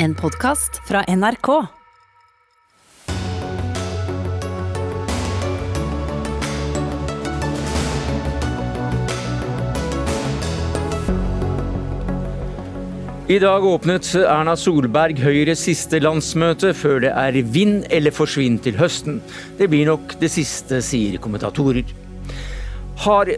En podkast fra NRK. I dag åpnet Erna Solberg Høyres siste landsmøte før det er vinn eller forsvinn til høsten. Det blir nok det siste, sier kommentatorer. Har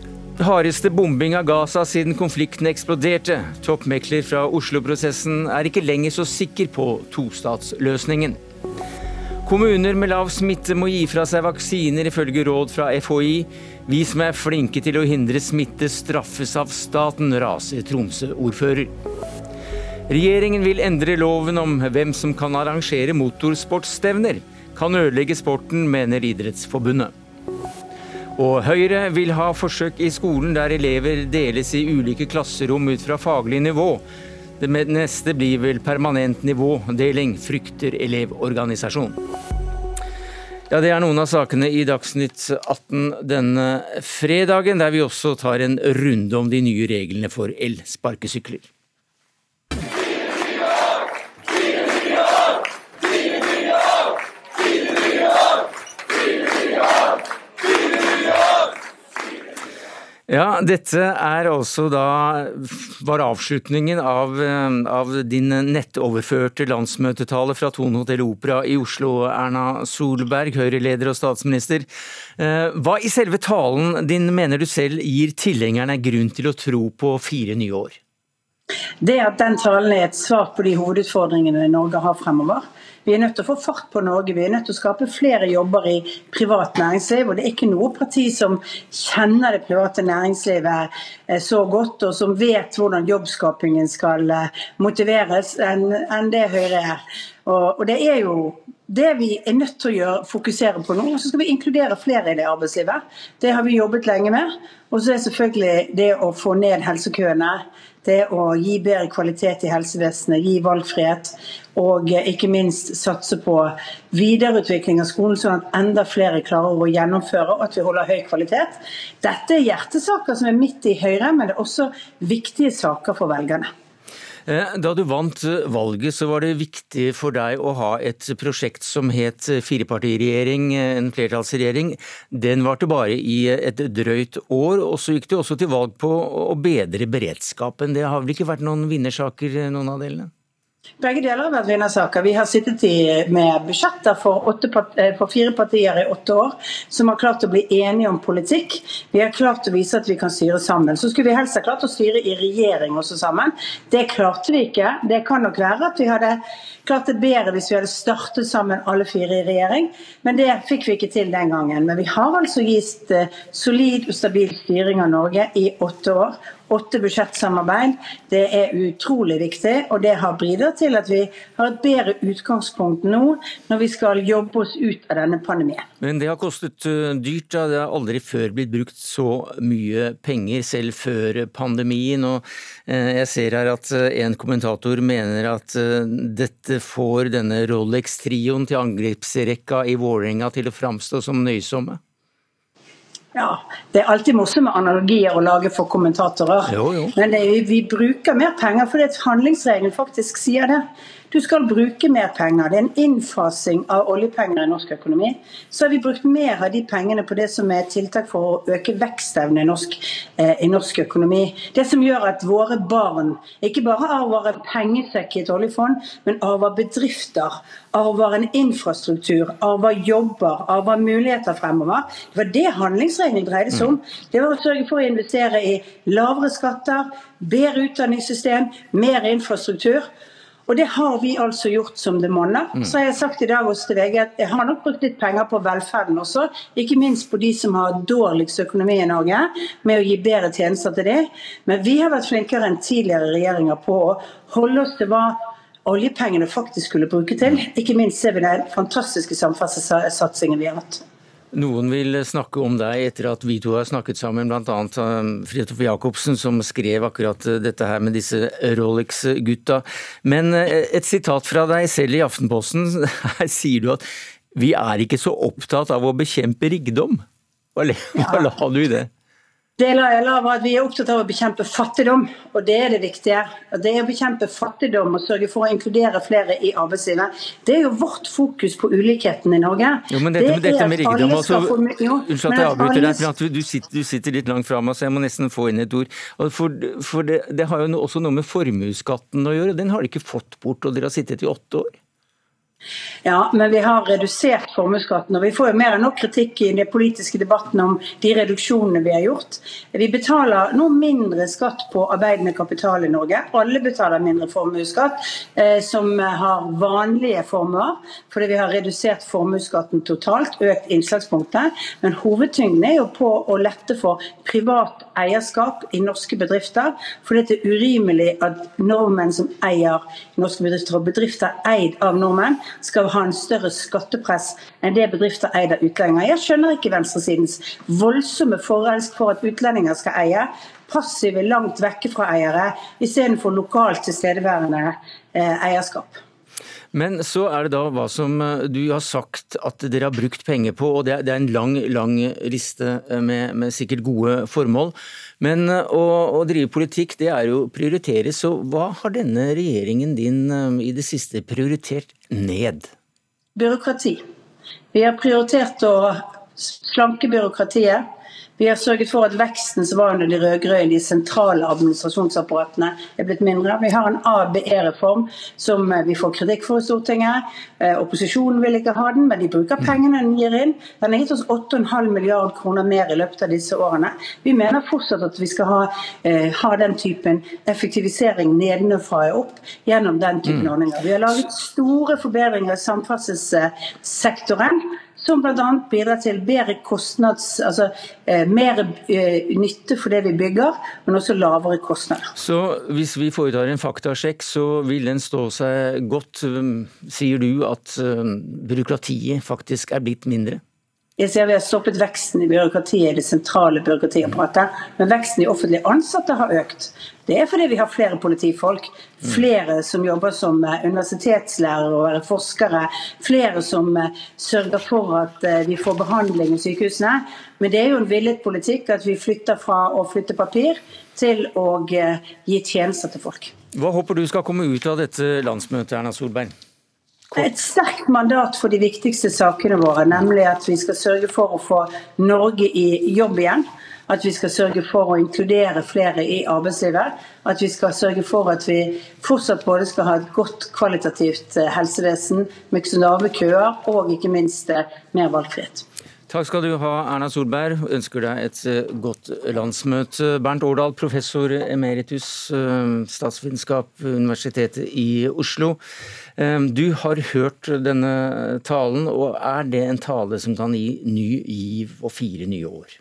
hardeste bombing av Gaza siden konflikten eksploderte. Toppmekler fra Oslo-prosessen er ikke lenger så sikker på tostatsløsningen. Kommuner med lav smitte må gi fra seg vaksiner, ifølge råd fra FHI. Vi som er flinke til å hindre smitte, straffes av staten, raser Tromsø-ordfører. Regjeringen vil endre loven om hvem som kan arrangere motorsportstevner. Kan ødelegge sporten, mener Idrettsforbundet. Og Høyre vil ha forsøk i skolen der elever deles i ulike klasserom ut fra faglig nivå. Det neste blir vel permanent nivådeling, frykter Elevorganisasjonen. Ja, Det er noen av sakene i Dagsnytt 18 denne fredagen, der vi også tar en runde om de nye reglene for elsparkesykler. Ja, dette er altså da var avslutningen av, eh, av din nettoverførte landsmøtetale fra Tone Hotell Opera i Oslo, Erna Solberg, Høyre-leder og statsminister. Eh, hva i selve talen din mener du selv gir tilhengerne grunn til å tro på fire nye år? Det at den talen er et svar på de hovedutfordringene Norge har fremover. Vi er nødt til å få fart på Norge. Vi er nødt til å skape flere jobber i privat næringsliv. Og det er ikke noe parti som kjenner det private næringslivet eh, så godt, og som vet hvordan jobbskapingen skal eh, motiveres, enn det Høyre er. Og det er jo det vi er nødt til å gjøre, fokusere på nå. Og Så skal vi inkludere flere i det arbeidslivet. Det har vi jobbet lenge med. Og så er selvfølgelig det å få ned helsekøene det å gi bedre kvalitet i helsevesenet, gi valgfrihet og ikke minst satse på videreutvikling av skolen, sånn at enda flere klarer å gjennomføre og at vi holder høy kvalitet. Dette er hjertesaker som er midt i Høyre, men det er også viktige saker for velgerne. Eh, da du vant eh, valget, så var det viktig for deg å ha et prosjekt som het firepartiregjering, eh, en flertallsregjering. Den varte bare i et drøyt år, og så gikk du også til valg på å bedre beredskapen. Det har vel ikke vært noen vinnersaker, noen av delene? Begge deler har vært vinnersaker. Vi har sittet i, med budsjetter for, part, eh, for, fire partier i åtte år som har klart å bli enige om politikk. Vi har klart å vise at vi kan styre sammen. Så skulle vi helst ha klart å styre i regjering også sammen. Det klarte vi ikke. Det kan nok være at vi hadde klart det bedre hvis vi hadde startet sammen alle fire i regjering, men det fikk vi ikke til den gangen. Men vi har altså gitt eh, solid og stabil styring av Norge i åtte år åtte budsjettsamarbeid. Det er utrolig viktig, og det har bidratt til at vi har et bedre utgangspunkt nå når vi skal jobbe oss ut av denne pandemien. Men det har kostet eh, dyrt. Da. Det har aldri før blitt brukt så mye penger, selv før pandemien. Og eh, jeg ser her at eh, en kommentator mener at dette får denne Rolex-trioen til angrepsrekka i Vålerenga til å framstå som nøysomme. Ja, Det er alltid morsomt med analogier å lage for kommentatorer. Jo, jo. Men det, vi bruker mer penger fordi handlingsregelen faktisk sier det. Du skal bruke mer penger. Det er en innfasing av oljepenger i norsk økonomi. Så har vi brukt mer av de pengene på det som er tiltak for å øke vekstevnen i norsk, eh, i norsk økonomi. Det som gjør at våre barn ikke bare arver en pengesekk i et oljefond, men arver bedrifter, arver en infrastruktur, arver jobber, arver muligheter fremover. Det var det handlingsregelen dreide seg om. Det var å sørge for å investere i lavere skatter, bedre utdanningssystem, mer infrastruktur. Og det har vi altså gjort som det monner. Mm. Så har jeg sagt i dag også til VG at jeg har nok brukt litt penger på velferden også. Ikke minst på de som har dårligst økonomi i Norge, med å gi bedre tjenester til dem. Men vi har vært flinkere enn tidligere regjeringer på å holde oss til hva oljepengene faktisk skulle bruke til. Ikke minst ser vi den fantastiske samferdselssatsingen vi har hatt. Noen vil snakke om deg etter at vi to har snakket sammen, bl.a. Um, Fridtjof Jacobsen, som skrev akkurat uh, dette her med disse Rolex-gutta. Men uh, et sitat fra deg selv i Aftenposten, her sier du at vi er ikke så opptatt av å bekjempe rikdom. Hva la du i det? Det er at Vi er opptatt av å bekjempe fattigdom, og det er det viktige. Det er å bekjempe fattigdom og sørge for å inkludere flere i arbeidslivet. Det er jo vårt fokus på ulikheten i Norge. Jo, men dette, det dette med rikdom også, Unnskyld at jeg avbryter deg, men du sitter, du sitter, litt langt fra meg, så jeg må nesten få inn et ord. For, for det, det, har jo også noe med formuesskatten å gjøre. Den har de ikke fått bort, og dere har sittet i åtte år. Ja, men vi har redusert formuesskatten. Og vi får jo mer enn nok kritikk i den politiske debatten om de reduksjonene vi har gjort. Vi betaler nå mindre skatt på arbeidende kapital i Norge. Alle betaler mindre formuesskatt eh, som har vanlige formuer, fordi vi har redusert formuesskatten totalt, økt innslagspunktet. Men hovedtyngden er jo på å lette for privat eierskap i norske bedrifter. For det er urimelig at nordmenn som eier norske bedrifter, og bedrifter eid av nordmenn, skal ha en større skattepress enn det bedrifter eid av utlendinger. Jeg skjønner ikke venstresidens voldsomme forelsk for at utlendinger skal eie. Passive langt vekke fra eiere, istedenfor lokalt tilstedeværende eh, eierskap. Men så er det da hva som eh, du har sagt at dere har brukt penger på, og det er, en lang, lang liste eh, med, med sikkert gode formål. Men eh, å, å, drive politikk, det er jo å prioritere. Så hva har denne regjeringen din i det siste prioritert ned? Byråkrati. Vi har prioritert å slanke byråkratiet. Vi har sørget for at veksten som var under de rød-grønne, de sentrale administrasjonsapparatene, er blitt mindre. Vi har en ABE-reform som eh, vi får kritikk for i Stortinget. Eh, opposisjonen vil ikke ha den, men de bruker pengene den gir inn. Den har gitt oss 8,5 milliard kroner mer i løpet av disse årene. Vi mener fortsatt at vi skal ha, eh, ha den typen effektivisering nedenfra og opp gjennom den typen mm. ordninger. Vi har laget store forbedringer i samferdselssektoren som bl.a. bidrar til bedre kostnads, altså eh, mer eh, nytte for det vi bygger, men også lavere kostnader. Så hvis vi foretar en faktasjekk, så vil den stå seg godt. Sier du at eh, byråkratiet faktisk er blitt mindre? Jeg sier Vi har stoppet veksten i byråkratiet, i det sentrale byråkratiapparatet, men veksten i offentlig ansatte har økt. Det er fordi vi har flere politifolk, flere som jobber som eh, universitetslærere og er forskere, flere som eh, sørger for at eh, vi får behandling i sykehusene. Men det er jo en villet politikk at vi flytter fra å flytte papir til å gi tjenester til folk. Hva håper du skal komme ut av dette landsmøtet, Erna Solberg? Et sterkt mandat for de viktigste sakene våre, nemlig at vi skal sørge for å få Norge i jobb igjen. At vi skal sørge for å inkludere flere i arbeidslivet. At vi skal sørge for at vi fortsatt både skal ha et godt kvalitativt eh, helsevesen med lave køer, og ikke minst eh, mer valgfrihet. Takk skal du ha, Erna Solberg. Ønsker deg et eh, godt landsmøte. Bernt Årdal, professor emeritus, statsvitenskap Universitetet i Oslo. Eh, du har hørt denne talen, og er det en tale som kan gi ny giv og fire nye år?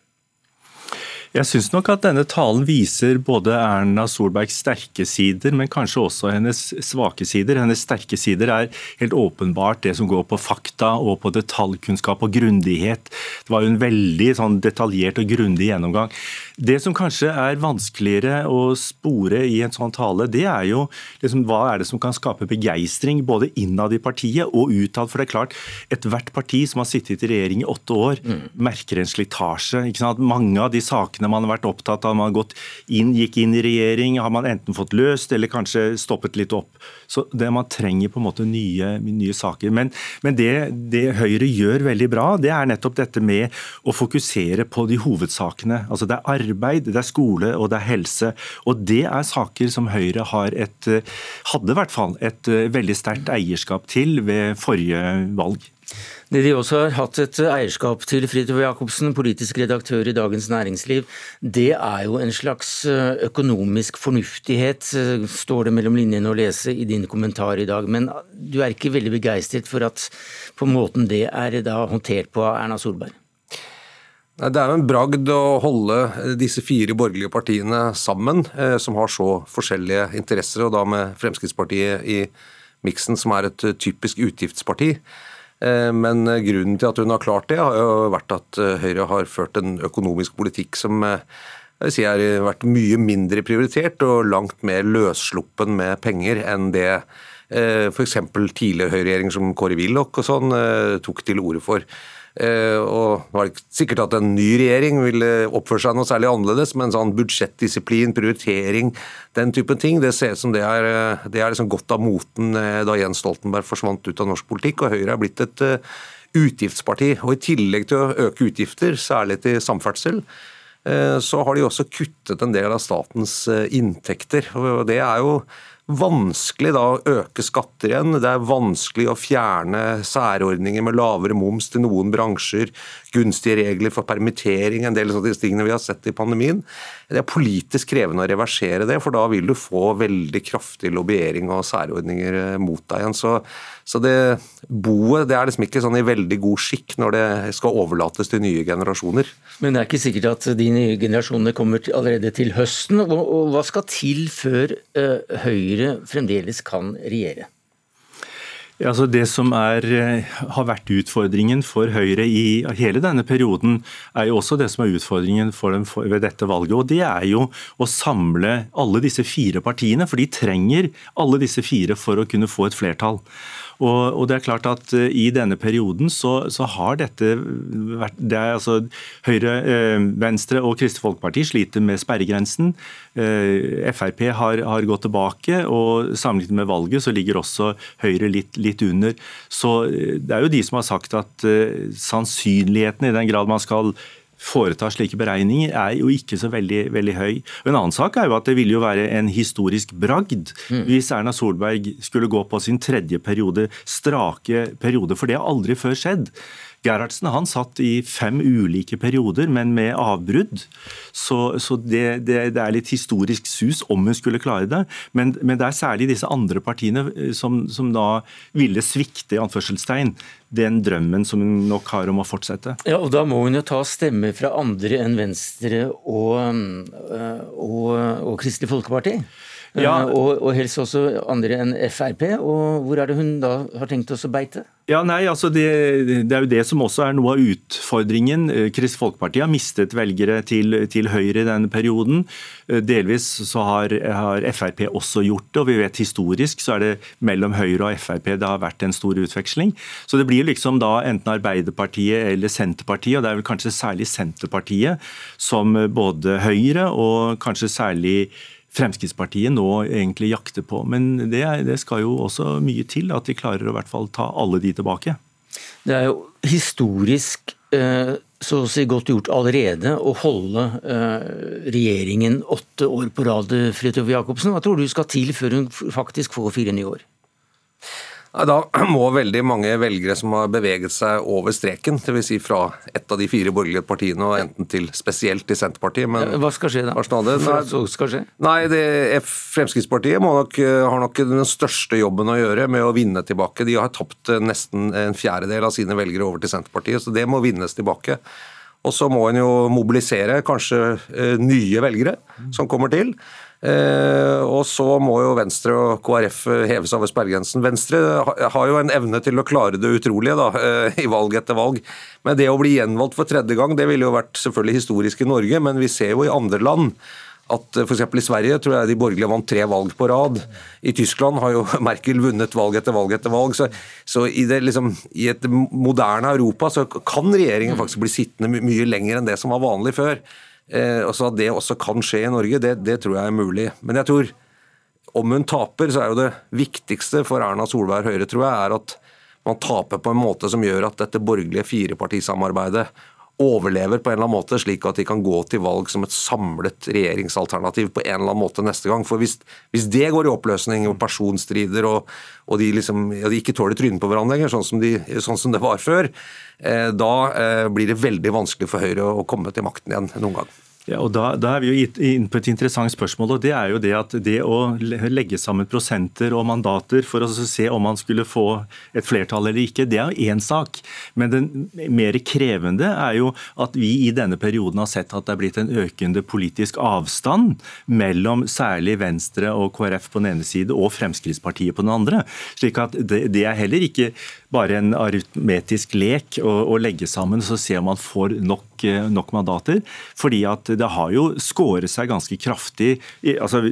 Jeg syns nok at denne talen viser både Erna Solbergs sterke sider, men kanskje også hennes svake sider. Hennes sterke sider er helt åpenbart det som går på fakta og på detaljkunnskap og grundighet. Det var jo en veldig sånn detaljert og grundig gjennomgang. Det som kanskje er vanskeligere å spore i en sånn tale, det er jo liksom, hva er det som kan skape begeistring både innad i partiet og utad. For det er klart, ethvert parti som har sittet i regjering i åtte år, mm. merker en slitasje. Mange av de sakene man har vært opptatt av, man har inn, gikk inn i regjering, har man enten fått løst eller kanskje stoppet litt opp. Så det Man trenger på en måte nye, nye saker. Men, men det, det Høyre gjør veldig bra, det er nettopp dette med å fokusere på de hovedsakene. Altså Det er arbeid, det er skole og det er helse. Og det er saker som Høyre har et, eh, hadde i hvert fall et eh, veldig sterkt eierskap til ved forrige valg. Det de også har hatt et eierskap til, Fridtjof Jacobsen, politisk redaktør i Dagens Næringsliv, det er jo en slags eh, økonomisk fornuftighet, står det mellom linjene å lese i din kommentar i dag. Men du er ikke veldig begeistret for at på måten det er da håndtert på av Erna Solberg? Det er jo en bragd å holde disse fire borgerlige partiene sammen, eh, som har så forskjellige interesser, og da med Fremskrittspartiet i miksen, som er et typisk utgiftsparti. Eh, men grunnen til at hun har klart det, har jo vært at eh, Høyre har ført en økonomisk politikk som jeg si har vært mye mindre prioritert og langt mer løssluppen med penger enn det f.eks. tidligere høyreregjeringer som Kåre Willoch og sånn tok til orde for. Eh, og det ikke sikkert at en ny regjering vil oppføre seg noe særlig annerledes, men sånn budsjettdisiplin, prioritering, den type ting, det ser ut som det er, det er liksom gått av moten da Jens Stoltenberg forsvant ut av norsk politikk, og Høyre er blitt et utgiftsparti. Og I tillegg til å øke utgifter, særlig til samferdsel, så har de også kuttet en del av statens inntekter. og Det er jo vanskelig da å øke skatter igjen. Det er vanskelig å fjerne særordninger med lavere moms til noen bransjer, gunstige regler for permittering, en del av disse tingene vi har sett i pandemien. Det er politisk krevende å reversere det, for da vil du få veldig kraftig lobbyering og særordninger eh, mot deg igjen. Så, så det boet det er liksom ikke sånn i veldig god skikk når det skal overlates til nye generasjoner. Men det er ikke sikkert at de nye generasjonene kommer allerede til høsten. Og, og hva skal til før uh, Høyre fremdeles kan regjere? Altså det som er, eh, har vært utfordringen for Høyre i hele denne perioden, er jo også det som er utfordringen for dem ved dette valget. og Det er jo å samle alle disse fire partiene, for de trenger alle disse fire for å kunne få et flertall. Og, og, det er klart at uh, I denne perioden så, så har dette vært det er altså Høyre, uh, Venstre og Kristelig Folkeparti sliter med sperregrensen. Uh, Frp har, har, gått tilbake, og sammenlignet med valget så ligger også Høyre litt, litt under. Så Det er jo de som har sagt at sannsynligheten, i den grad man skal foretar slike beregninger, er jo ikke så veldig, veldig høy. En annen sak er jo at det ville jo være en historisk bragd mm. hvis Erna Solberg skulle gå på sin tredje periode, strake periode, for det har aldri før skjedd. Gerhardsen han satt i fem ulike perioder, men med avbrudd. Så, så det, det, det, er litt historisk sus om hun skulle klare det. Men, men det er særlig disse andre partiene eh, som, som da ville svikte i anførselstegn den drømmen som hun nok har om å fortsette. Ja, og Da må hun jo ta stemmer fra andre enn Venstre og, eh, og, og Kristelig Folkeparti? Ja. Eh, og, og, helst også andre enn Frp. Og hvor er det hun da har tenkt oss å beite? Ja, nei, altså det, det, er jo det som også er noe av utfordringen. Eh, Kristelig Folkeparti har mistet velgere til, til Høyre i denne perioden. Eh, delvis så har, har, Frp også gjort det, og vi vet historisk så er det mellom Høyre og Frp det har vært en stor utveksling. Så det blir liksom da enten Arbeiderpartiet eller Senterpartiet, og det er vel kanskje særlig Senterpartiet som både Høyre og kanskje særlig Fremskrittspartiet nå egentlig jakter på. Men det, det, skal jo også mye til at de klarer å i hvert fall ta alle de tilbake. Det er jo historisk eh, så å si godt gjort allerede å holde eh, regjeringen åtte år på rad, Fridtjof Jacobsen. Hva tror du skal til før hun faktisk får fire nye år? Da må veldig mange velgere som har beveget seg over streken, dvs. Si fra et av de fire borgerlige partiene og enten til spesielt til Senterpartiet men Hva skal skje da? Nei, skal skje? Nei, det, Fremskrittspartiet nok, har nok den største jobben å gjøre med å vinne tilbake. De har tapt nesten en fjerdedel av sine velgere over til Senterpartiet, så det må vinnes tilbake. Og så må en jo mobilisere kanskje eh, nye velgere som kommer til. Eh, og så må jo Venstre og KrF heves over sperregrensen. Venstre har jo en evne til å klare det utrolige da, eh, i valg etter valg. Men det å bli gjenvalgt for tredje gang, det ville jo vært selvfølgelig historisk i Norge, men vi ser jo i andre land at eh, f.eks. i Sverige tror jeg de borgerlige vant tre valg på rad. I Tyskland har jo Merkel vunnet valg etter valg etter valg. Så, så i, det, liksom, i, et moderne Europa så kan regjeringen faktisk bli sittende mye lenger enn det som var vanlig før. Eh, og så At det også kan skje i Norge, det, det, tror jeg er mulig. Men jeg tror om hun taper, så er jo det viktigste for Erna Solberg Høyre tror jeg, er at man taper på en måte som gjør at dette borgerlige firepartisamarbeidet overlever på en eller annen måte, slik at de kan gå til valg som et samlet regjeringsalternativ på en eller annen måte neste gang. For Hvis, hvis det går i oppløsning og personstrider, og, og de, liksom, ja, de ikke tåler trynet på hverandre lenger, sånn som, sånn som det var før, eh, da eh, blir det veldig vanskelig for Høyre å komme til makten igjen noen gang. Ja, og da, da, er vi jo inne på et interessant spørsmål. og Det er jo det at det å legge sammen prosenter og mandater for å se om man skulle få et flertall eller ikke, det er jo én sak. Men den mer krevende er jo at vi i denne perioden har sett at det er blitt en økende politisk avstand mellom særlig Venstre og KrF på den ene side og Fremskrittspartiet på den andre. slik at det, det er heller ikke bare en aritmetisk lek å, å legge sammen så ser man får nok nok, nok mandater. Fordi at det har jo skåret seg ganske kraftig. altså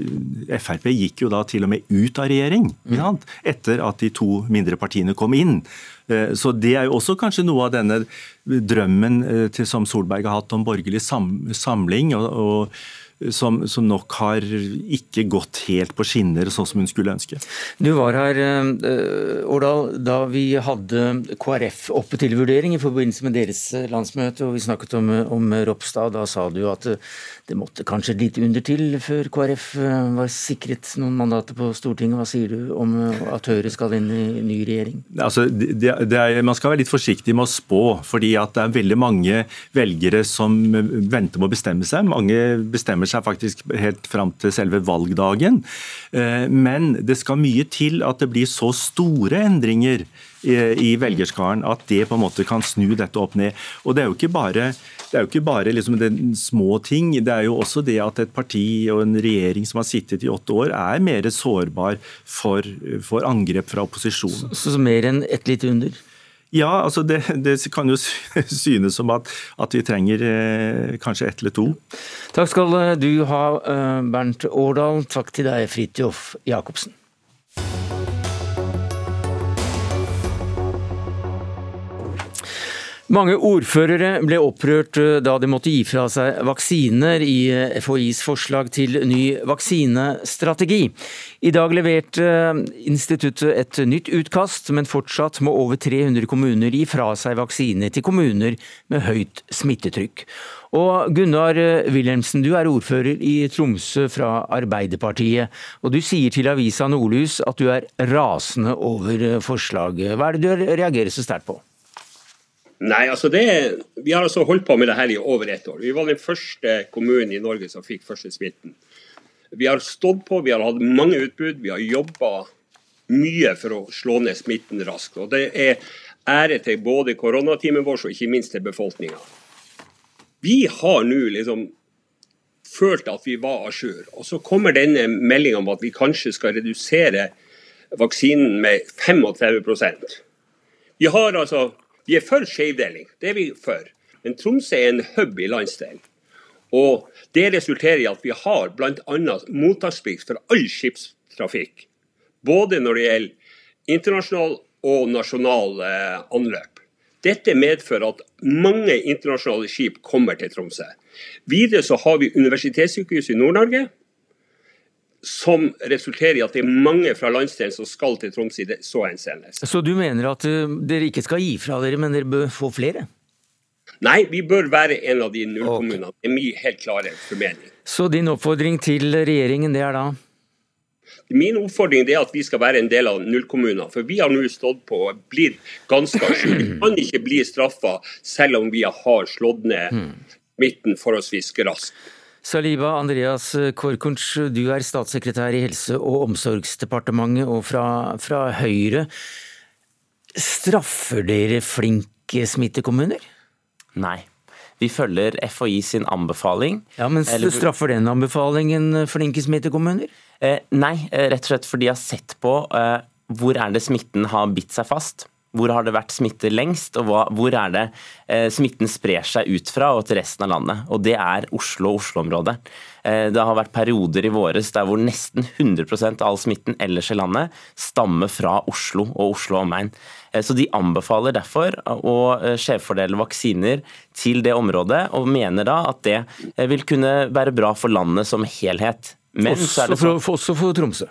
Frp gikk jo da til og med ut av regjering ja, etter at de to mindre partiene kom inn. Så Det er jo også kanskje noe av denne drømmen til, som Solberg har hatt om borgerlig sam, samling. og, og som, som, nok har ikke gått helt på skinner, sånn som hun skulle ønske. Du var her, eh, Årdal, da vi hadde KrF oppe til vurdering i forbindelse med deres eh, landsmøte, og vi snakket om, om Ropstad. Da sa du at eh, det måtte kanskje litt under til før KrF var sikret noen mandater på Stortinget. Hva sier du om at Høyre skal inn i ny regjering? Altså, det, det er, man skal være litt forsiktig med å spå, fordi det er veldig mange velgere som venter med å bestemme seg. Mange bestemmer seg faktisk helt fram til selve valgdagen. Eh, men det skal mye til at det blir så store endringer i velgerskaren at det på en måte kan snu dette opp ned. Og Det er jo ikke bare, det er jo ikke bare liksom små ting. Det er jo også det at et parti og en regjering som har sittet i åtte år, er mer sårbar for, for angrep fra opposisjonen. Så, så mer enn ett lite under? Ja, altså det, det, kan jo synes som at, at vi trenger eh, kanskje ett eller to. Takk skal du ha, eh, Bernt Årdal. Takk til deg, Fridtjof Jacobsen. Mange ordførere ble opprørt eh, da de måtte gi fra seg vaksiner i eh, FHIs forslag til ny vaksinestrategi. I dag leverte eh, instituttet et nytt utkast, men fortsatt må over 300 kommuner gi fra seg vaksiner til kommuner med høyt smittetrykk. Og Gunnar Wilhelmsen, du er ordfører i Tromsø fra Arbeiderpartiet. Og du sier til avisa Nordlys at du er rasende over forslaget. Hva er det du reagerer så sterkt på? Nei, altså det, Vi har altså holdt på med det her i over ett år. Vi var den første kommunen i Norge som fikk første smitten. Vi har stått på, vi har hatt mange utbrudd, vi har jobba mye for å slå ned smitten raskt. Og Det er ære til både koronateamet vårt og ikke minst til befolkninga. Vi har nå liksom følt at vi var à jour. Og så kommer denne meldinga om at vi kanskje skal redusere vaksinen med 35% Vi har altså vi er for skjevdeling, det er vi for. Men Tromsø er en hub i landsdelen. Og Det resulterer i at vi har bl.a. mottaksplikt for all skipstrafikk. Både når det gjelder internasjonal og nasjonal eh, anløp. Dette medfører at mange internasjonale skip kommer til Tromsø. Videre så har vi Universitetssykehuset i Nord-Norge, som resulterer i at det er mange fra landsdelen som skal til Troms i så henseende. Så du mener at uh, dere ikke skal gi fra dere, men dere bør få flere? Nei, vi bør være en av de nullkommunene. Okay. Det er min helt klare formening. Så din oppfordring til regjeringen, det er da? Min oppfordring er at vi skal være en del av nullkommuner. For vi har nå stått på og blitt ganske sjuke. Vi kan ikke bli straffa selv om vi har slått ned hmm. midten forholdsvis raskt. Saliba Andreas Korkunc, du er statssekretær i Helse- og omsorgsdepartementet og fra, fra Høyre. Straffer dere flinke smittekommuner? Nei. Vi følger FHI sin anbefaling. Ja, Men eller... straffer den anbefalingen flinke smittekommuner? Eh, nei, eh, rett og slett fordi de har sett på eh, hvor er det smitten har bitt seg fast. Hvor har det vært smitte lengst, og hvor er det eh, smitten sprer seg ut fra og til resten av landet. Og Det er Oslo og Oslo-området. Eh, det har vært perioder i våres der hvor nesten 100 av all smitten ellers i landet stammer fra Oslo og Oslo omegn. Eh, så De anbefaler derfor å skjevfordele vaksiner til det området, og mener da at det vil kunne være bra for landet som helhet. Men også, for, også for Tromsø?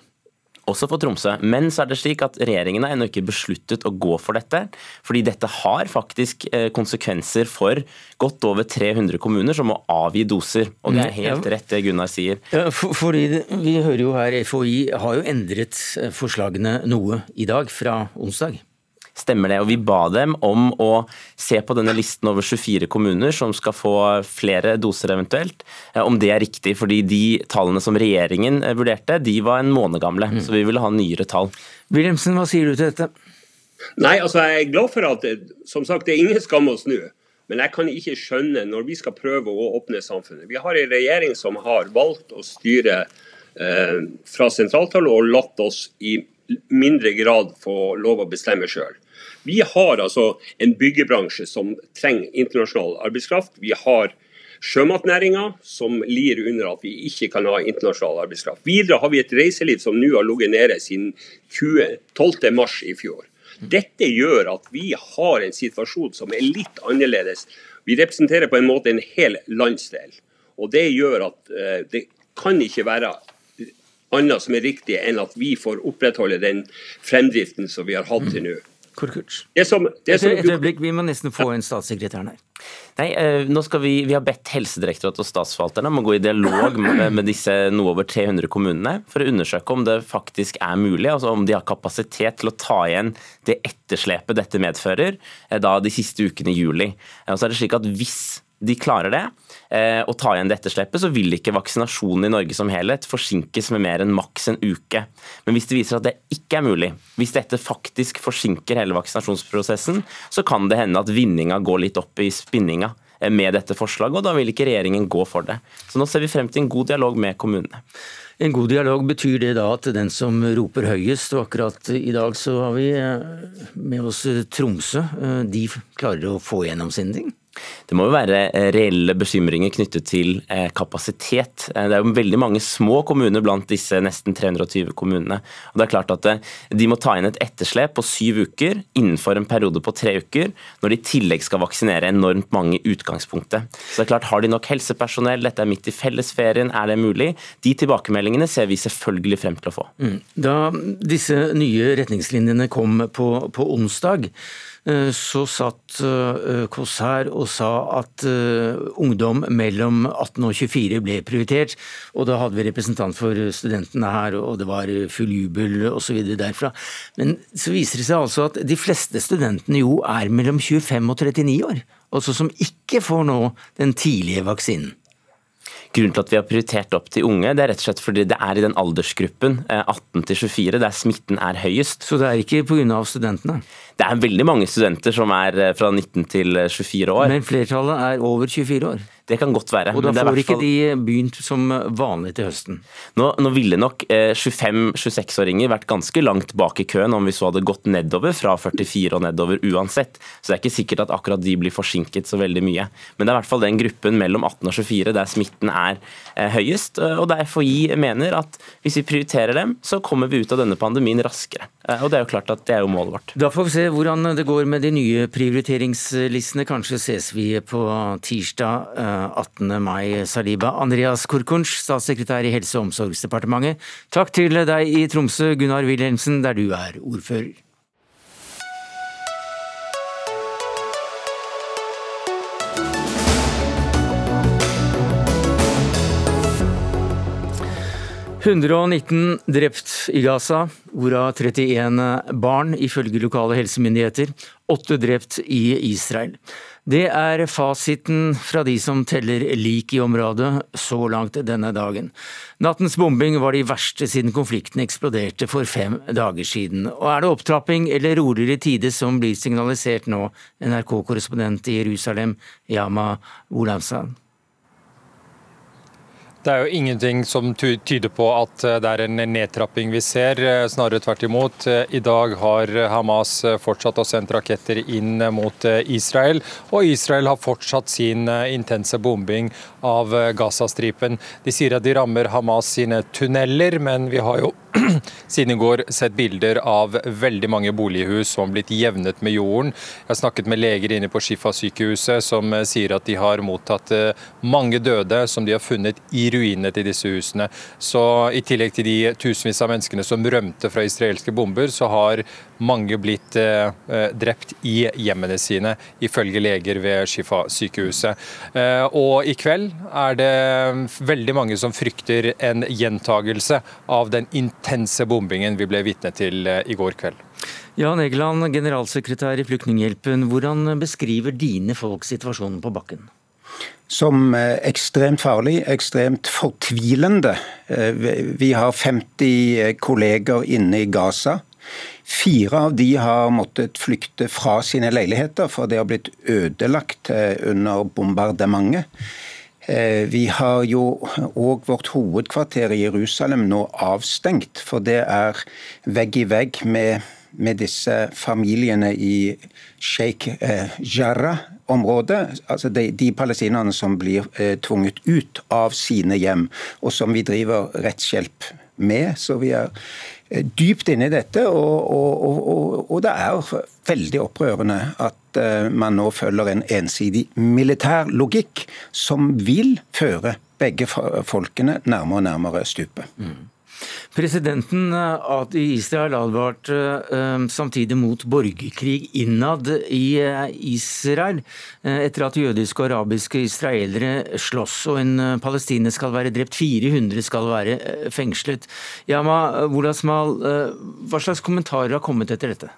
Også for Tromsø. Men så er det slik at regjeringen har ennå ikke besluttet å gå for dette. Fordi dette har faktisk eh, konsekvenser for godt over 300 kommuner som må avgi doser. Og det er helt rett det Gunnar sier. Ja, fordi Vi hører jo her FHI har jo endret eh, forslagene noe i dag, fra onsdag. Stemmer det. Og vi ba dem om å se på denne listen over 24 kommuner som skal få flere doser eventuelt, eh, om det er riktig. Fordi de tallene som regjeringen eh, vurderte, de var en måned gamle. Mm. Så vi ville ha nyere tall. Wilhelmsen, hva sier du til dette? Nei, altså Jeg er glad for at som sagt, det er ingen skam å snu. Men jeg kan ikke skjønne når vi skal prøve å åpne samfunnet. Vi har en regjering som har valgt å styre eh, fra sentraltallet og latt oss i mindre grad få lov å bestemme sjøl. Vi har altså en byggebransje som trenger internasjonal arbeidskraft. Vi har sjømatnæringa, som lir under at vi ikke kan ha internasjonal arbeidskraft. Videre har vi et reiseliv som nå har ligget nede siden 12.3 i fjor. Dette gjør at vi har en situasjon som er litt annerledes. Vi representerer på en måte en hel landsdel. Og Det gjør at eh, det kan ikke være annet som er riktig enn at vi får opprettholde den fremdriften som vi har hatt til nå. Som, Et øyeblikk, vi må nesten få inn statssekretæren her. Nei, eh, nå skal vi, vi har bedt Helsedirektoratet og Statsforvalterne om å gå i dialog med, med disse noe over 300 kommunene for å undersøke om det faktisk er mulig, altså om de har kapasitet til å ta igjen det etterslepet dette medfører eh, da de siste ukene i juli. Eh, og så er det slik at Hvis de klarer det, eh, og ta igjen det etterslepet, så vil ikke vaksinasjonen i Norge som helhet forsinkes med mer enn maks en uke. Men hvis det viser at det ikke er mulig, hvis dette faktisk forsinker hele vaksinasjonsprosessen, så kan det hende at vinninga går litt opp i spinninga eh, med dette forslaget, og da vil ikke regjeringen gå for det. Så nå ser vi frem til en god dialog med kommunene. En god dialog, betyr det da at den som roper høyest, og akkurat i dag så har vi eh, med oss Tromsø, de klarer å få gjennom sine ting? Det må jo være eh, reelle bekymringer knyttet til eh, kapasitet. Eh, det er jo veldig mange små kommuner blant disse nesten 320 kommunene. Og det er klart at De må ta inn et etterslep på syv uker innenfor en periode på tre uker, når de i tillegg skal vaksinere enormt mange i utgangspunktet. Så det er klart, Har de nok helsepersonell, dette er midt i fellesferien, er det mulig? De tilbakemeldingene ser vi selvfølgelig frem til å få. Mm. Da disse nye retningslinjene kom på, på onsdag, så satt eh, Kåss her og sa at eh, ungdom mellom 18 og 24 ble prioritert. Og da hadde vi representant for studentene her, og det var full jubel osv. derfra. Men så viser det seg altså at de fleste studentene jo er mellom 25 og 39 år. Altså som ikke får nå den tidlige vaksinen. Grunnen til at vi har prioritert opp til unge, det er rett og slett fordi det er i den aldersgruppen 18 24 der smitten er høyest. Så det er ikke pga. studentene? Det er veldig mange studenter som er eh, fra 19 til 24 år. Men flertallet er over 24 år? Det kan godt være. Og da får ikke de begynt som vanlig til høsten? Nå, nå ville nok eh, 25-26-åringer vært ganske langt bak i køen om vi så hadde gått nedover fra 44 og nedover uansett. Så det er ikke sikkert at akkurat de blir forsinket så veldig mye. Men det er i hvert fall den gruppen mellom 18 og 24 der smitten er eh, høyest. Eh, og der FHI mener at hvis vi prioriterer dem, så kommer vi ut av denne pandemien raskere. Eh, og det er jo klart at det er jo målet vårt. Da får vi se hvordan det går med de nye prioriteringslistene. Kanskje ses vi på tirsdag 18. Eh, mai, Saliba. Andreas Korkunsch, statssekretær i Helse- og omsorgsdepartementet. Takk til deg i Tromsø, Gunnar Wilhelmsen, der du er ordfører. 119 drept i Gaza, hvorav 31 barn, ifølge lokale helsemyndigheter. Åtte drept i Israel. Det er fasiten fra de som teller lik i området så langt denne dagen. Nattens bombing var de verste siden konflikten eksploderte for fem dager siden. Og er det opptrapping eller roligere tider som blir signalisert nå, NRK-korrespondent i Jerusalem, Yama Olavsand? Det er jo ingenting som tyder på at eh, det er en nedtrapping vi ser, eh, snarere tvert imot. Eh, I dag har Hamas fortsatt å sende raketter inn mot Israel, og Israel har fortsatt sin intense bombing av Gazastripen. De sier at de rammer Hamas sine tunneler, men vi har jo siden i går sett bilder av veldig mange bolighus som blitt jevnet med jorden. Jeg har snakket med leger inne på Shifa-sykehuset som sier at de har mottatt mange døde som de har funnet i ruinene til disse husene. Så I tillegg til de tusenvis av menneskene som rømte fra israelske bomber, så har mange blitt eh, drept i hjemmene sine, ifølge leger ved Shifa-sykehuset. Og i kveld er det veldig mange som frykter en gjentagelse av den intense bombingen vi ble vitne til eh, i går kveld. Jan Egeland, generalsekretær i Flyktninghjelpen. Hvordan beskriver dine folk situasjonen på bakken? Som eh, ekstremt farlig, ekstremt fortvilende. Eh, vi har 50 kolleger inne i Gaza. Fire av de har måttet flykte fra sine leiligheter, for det har blitt ødelagt under bombardementet. Vi har jo òg vårt hovedkvarter i Jerusalem nå avstengt, for det er vegg i vegg med, med disse familiene i Sheikh Jarrah-området. Altså de, de palestinerne som blir eh, tvunget ut av sine hjem, og som vi driver rettshjelp med. Så vi er Eh, dypt inne i dette, og, og, og, og, det er veldig opprørende at eh, man nå følger en ensidig militær logikk som vil føre begge folkene nærmere og nærmere stupet. Mm. Presidenten eh, i Israel advarte eh, samtidig mot borgerkrig innad i eh, Israel, etter at jødiske og arabiske israelere slåss og en palestiner skal være drept, 400 skal være fengslet. Yama Wolasmal, hva slags kommentarer har kommet etter dette?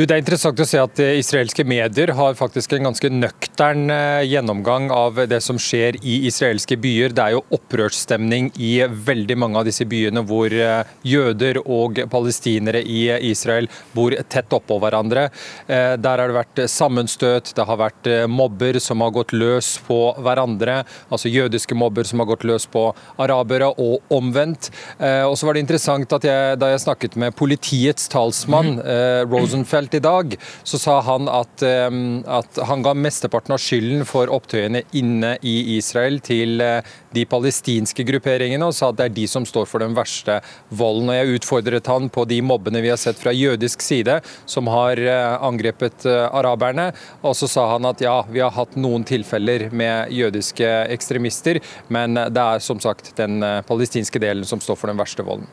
Du, det er interessant å se at Israelske medier har faktisk en ganske nøktern eh, gjennomgang av det som skjer i israelske byer. Det er jo opprørsstemning i veldig mange av disse byene hvor eh, jøder og palestinere i Israel bor tett oppå hverandre. Eh, der har det vært sammenstøt, det har vært mobber som har gått løs på hverandre. Altså jødiske mobber som har gått løs på arabere, og omvendt. Og så var det interessant at jeg, da jeg snakket med politiets talsmann, Rosenfeld, Rosenfeld i dag, så sa han at, at han ga mesteparten av skylden for opptøyene inne i Israel til eh, de palestinske grupperingene, og sa at det er de som står for den verste volden. Og Jeg utfordret han på de mobbene vi har sett fra jødisk side, som har eh, angrepet eh, araberne. Og så sa han at ja, vi har hatt noen tilfeller med jødiske ekstremister, men det er som sagt den palestinske delen som står for den verste volden.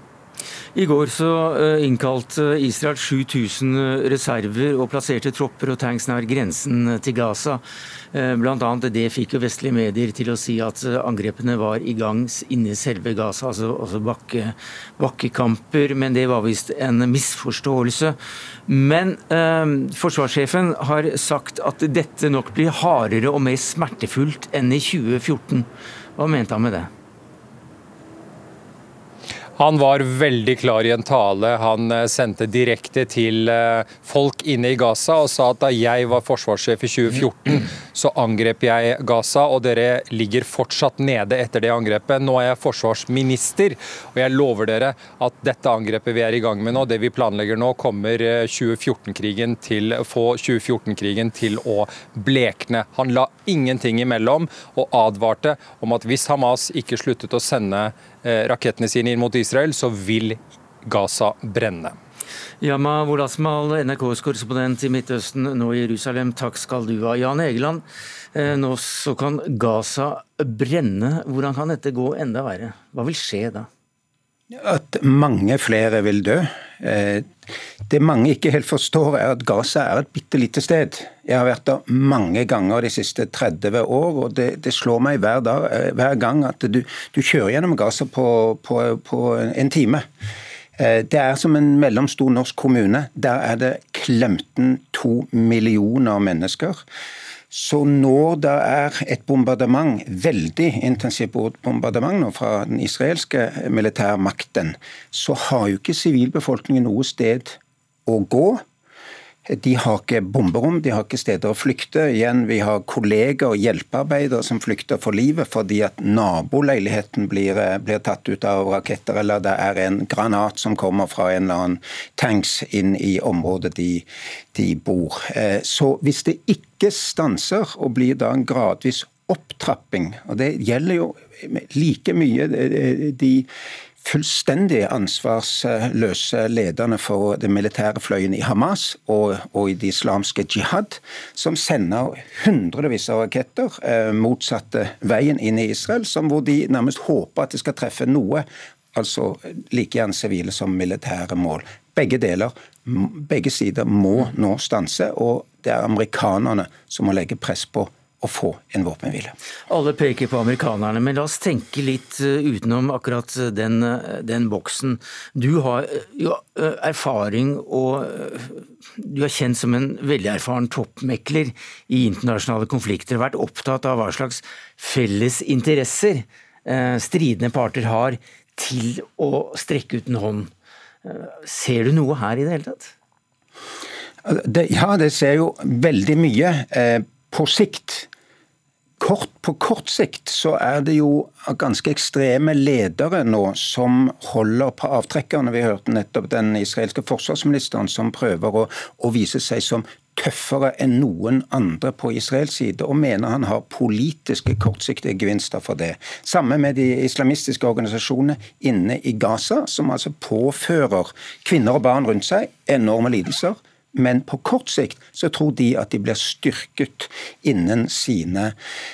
I går så eh, innkalte Israel 7000 eh, reserver og plasserte tropper og tanks nær grensen eh, til Gaza. Blant annet det fikk jo vestlige medier til å si at angrepene var i gang inne i selve Gaza, altså, altså bakke, bakkekamper. Men det var visst en misforståelse. Men eh, forsvarssjefen har sagt at dette nok blir hardere og mer smertefullt enn i 2014. Hva mente han med det? Han var veldig klar i en tale han eh, sendte direkte til eh, folk inne i Gaza og sa at da jeg var forsvarssjef i 2014, så angrep jeg Gaza, og dere ligger fortsatt nede etter det angrepet. Nå er jeg forsvarsminister, og jeg lover dere at dette angrepet vi er i gang med nå, det vi planlegger nå, kommer 2014-krigen til til få 2014-krigen til å blekne. Han la ingenting imellom og advarte om at hvis Hamas ikke sluttet å sende Eh, rakettene sine inn mot Israel, så vil Gaza brenne. Yama Wolasmal, NRKs korrespondent i Midtøsten, nå i Jerusalem. Takk skal du ha. Jan Egeland, eh, nå så kan Gaza brenne. Hvordan kan dette gå enda verre? Hva vil skje da? At mange flere vil dø. Eh, det mange ikke helt forstår, er at Gaza er et bitte lite sted. Jeg har vært der mange ganger de siste 30 år, og det, det slår meg hver, dag, eh, hver, gang at du, du kjører gjennom Gaza på, på, på en time. Eh, det er som en mellomstor norsk kommune. Der er det klemten to millioner mennesker. Så når det er et bombardement, veldig intensivt bombardement fra den israelske militærmakten, så har jo ikke sivilbefolkningen noe sted å gå. De har ikke bomberom, de har ikke steder å flykte. Igjen, Vi har kolleger og hjelpearbeidere som flykter for livet fordi at naboleiligheten blir, eh, blir, tatt ut av raketter, eller det er en granat som kommer fra en eller annen tanks inn i området de, de bor. Eh, så hvis det ikke stanser og blir da en gradvis opptrapping, og det gjelder jo like mye eh, de fullstendig ansvarsløse lederne for den militære fløyen i Hamas og, og i det islamske jihad, som sender hundrevis av raketter eh, motsatte veien inn i Israel, som hvor de nærmest håper at det skal treffe noe, altså like gjerne sivile som militære mål. Begge deler, begge sider må nå stanse, og det er amerikanerne som må legge press på å få en våpenhvile. Alle peker på amerikanerne, men la oss tenke litt eh, utenom akkurat den, eh, den boksen. Du har eh, jo erfaring og du er kjent som en veldig erfaren toppmekler i internasjonale konflikter. Vært opptatt av hva slags felles interesser stridende parter har til å strekke ut en hånd. Ser du noe her i det hele tatt? Det, ja, det ser jo veldig mye. på sikt Kort, på kort sikt så er det jo ganske ekstreme ledere nå som holder på avtrekkerne. Vi hørte nettopp den israelske forsvarsministeren som prøver å, å vise seg som tøffere enn noen andre på Israels side, og mener han har politiske kortsiktige gevinster for det. Samme med de islamistiske organisasjonene inne i Gaza, som altså påfører kvinner og barn rundt seg enorme lidelser men på kort sikt så tror de at de blir styrket innen sine,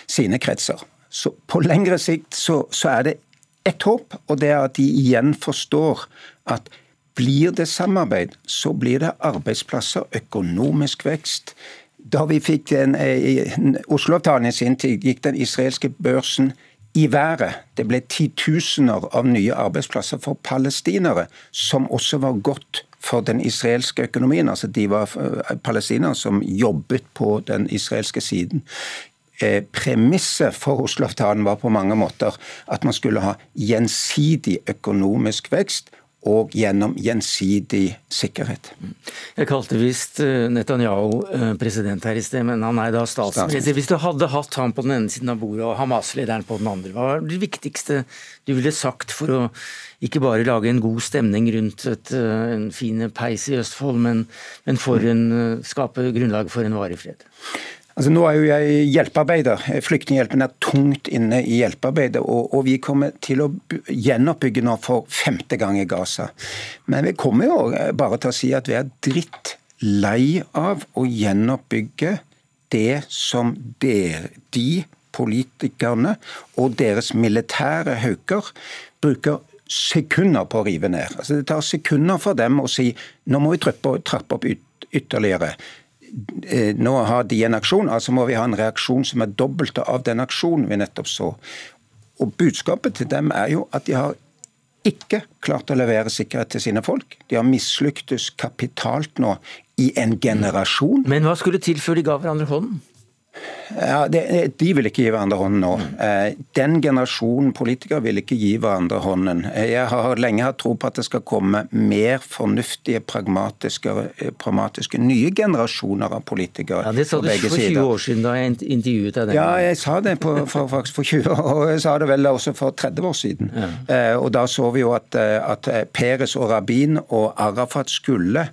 sine kretser. Så på lengre sikt så, så er det ett håp, og det er at de igjen forstår at blir det samarbeid, så blir det arbeidsplasser, økonomisk vekst. Da vi fikk den, eh, Oslo-avtalen i sin tid, gikk den israelske børsen i været. Det ble titusener av nye arbeidsplasser for palestinere, som også var godt for den israelske økonomien. Altså de var eh, palestinere som jobbet på den israelske siden. Eh, premisset for Oslo-avtalen var på mange måter at man skulle ha gjensidig økonomisk vekst og gjennom gjensidig sikkerhet. Jeg kalte visst eh, Netanyahu eh, president her i sted, men han er da statsminister. Hvis du hadde hatt ham på den ene siden av bordet og Hamas-lederen på den andre, hva er det viktigste du ville sagt for å ikke bare lage en god stemning rundt et, eh, en fin peis i Østfold, men, men en, skape grunnlag for en varig fred? Altså, nå er jo jeg hjelpearbeider. Flyktninghjelpen er tungt inne i hjelpearbeidet. Og, og, vi kommer til å gjenoppbygge nå for femte gang i Gaza. Men vi kommer jo bare til å si at vi er dritt lei av å gjenoppbygge det som der, de politikerne og deres militære hauker bruker sekunder på å rive ned. Altså, det tar sekunder for dem å si nå må vi trappe opp ytterligere. Eh, nå har de en aksjon, altså må vi ha en reaksjon som er dobbelt av den aksjonen vi nettopp så. Og Budskapet til dem er jo at de har ikke klart å levere sikkerhet til sine folk. De har mislyktes kapitalt nå i en generasjon. Men hva skulle til før de ga hverandre hånden? Ja, De vil ikke gi hverandre hånden nå. Eh, den generasjonen politikere vil ikke gi hverandre hånden. Eh, jeg har lenge hatt tro på at det skal komme mer fornuftige, pragmatiske, eh, pragmatiske nye generasjoner av politikere. Ja, Det sa du for 20 år siden da jeg intervjuet deg. Ja, jeg sa det på, for, faktisk for 20 år, og jeg sa det vel også for 30 år siden. Ja. Og Da så vi jo at, at Peres og Rabin og Arafat skulle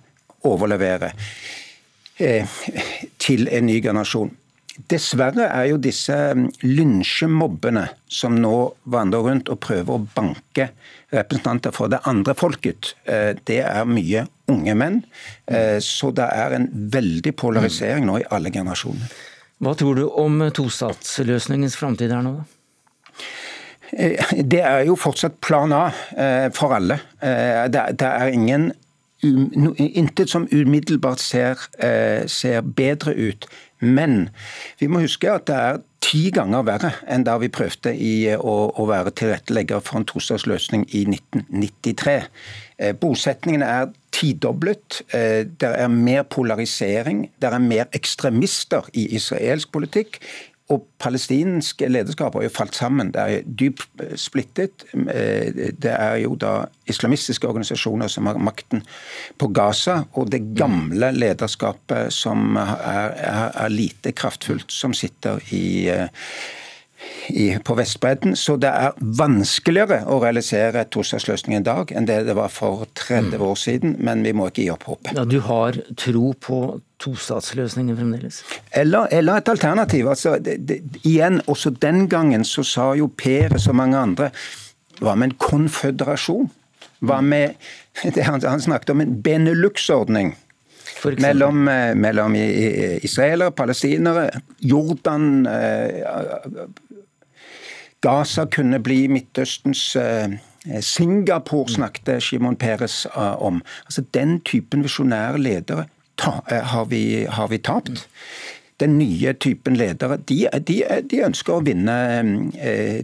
overlevere til en ny generasjon. Dessverre er jo disse mm, lynsjemobbene som nå vandrer rundt og prøver å banke representanter for det andre folket, eh, det er mye unge menn. Eh, så det er en veldig polarisering nå i alle generasjoner. Hva tror du om tostatsløsningens framtid her nå, da? Eh, det er jo fortsatt plan A for alle. Det er ingen Intet som umiddelbart ser, ser bedre ut men vi må huske at det er ti ganger verre enn da vi prøvde i å, å være tilrettelegger for en tostatsløsning i 1993. Eh, bosetningene er tidoblet. Eh, det er mer polarisering. Det er mer ekstremister i israelsk politikk. Og palestinsk lederskap har jo falt sammen. Det er dypt splittet. Eh, det er jo da islamistiske organisasjoner som har makten på Gaza, og det gamle lederskapet som er, er, er lite kraftfullt, som sitter i i, på Vestbredden. Så det er vanskeligere å realisere tostatsløsning en dag enn det det var for 30 mm. år siden, men vi må ikke gi opp håpet. Ja, du har tro på tostatsløsningen fremdeles? Eller, eller et alternativ. Altså, det, det, igjen, også den gangen så sa jo Per og mange andre hva med en konføderasjon? Hva med det han, han snakket om en Benelux-ordning. Mellom, eh, mellom israelere, palestinere, Jordan eh, Gaza kunne bli Midtøstens eh, Singapore snakket Shimon Peres om. Altså Den typen visjonære ledere har, vi, har, vi, tapt. Den nye typen ledere de, de, de ønsker å vinne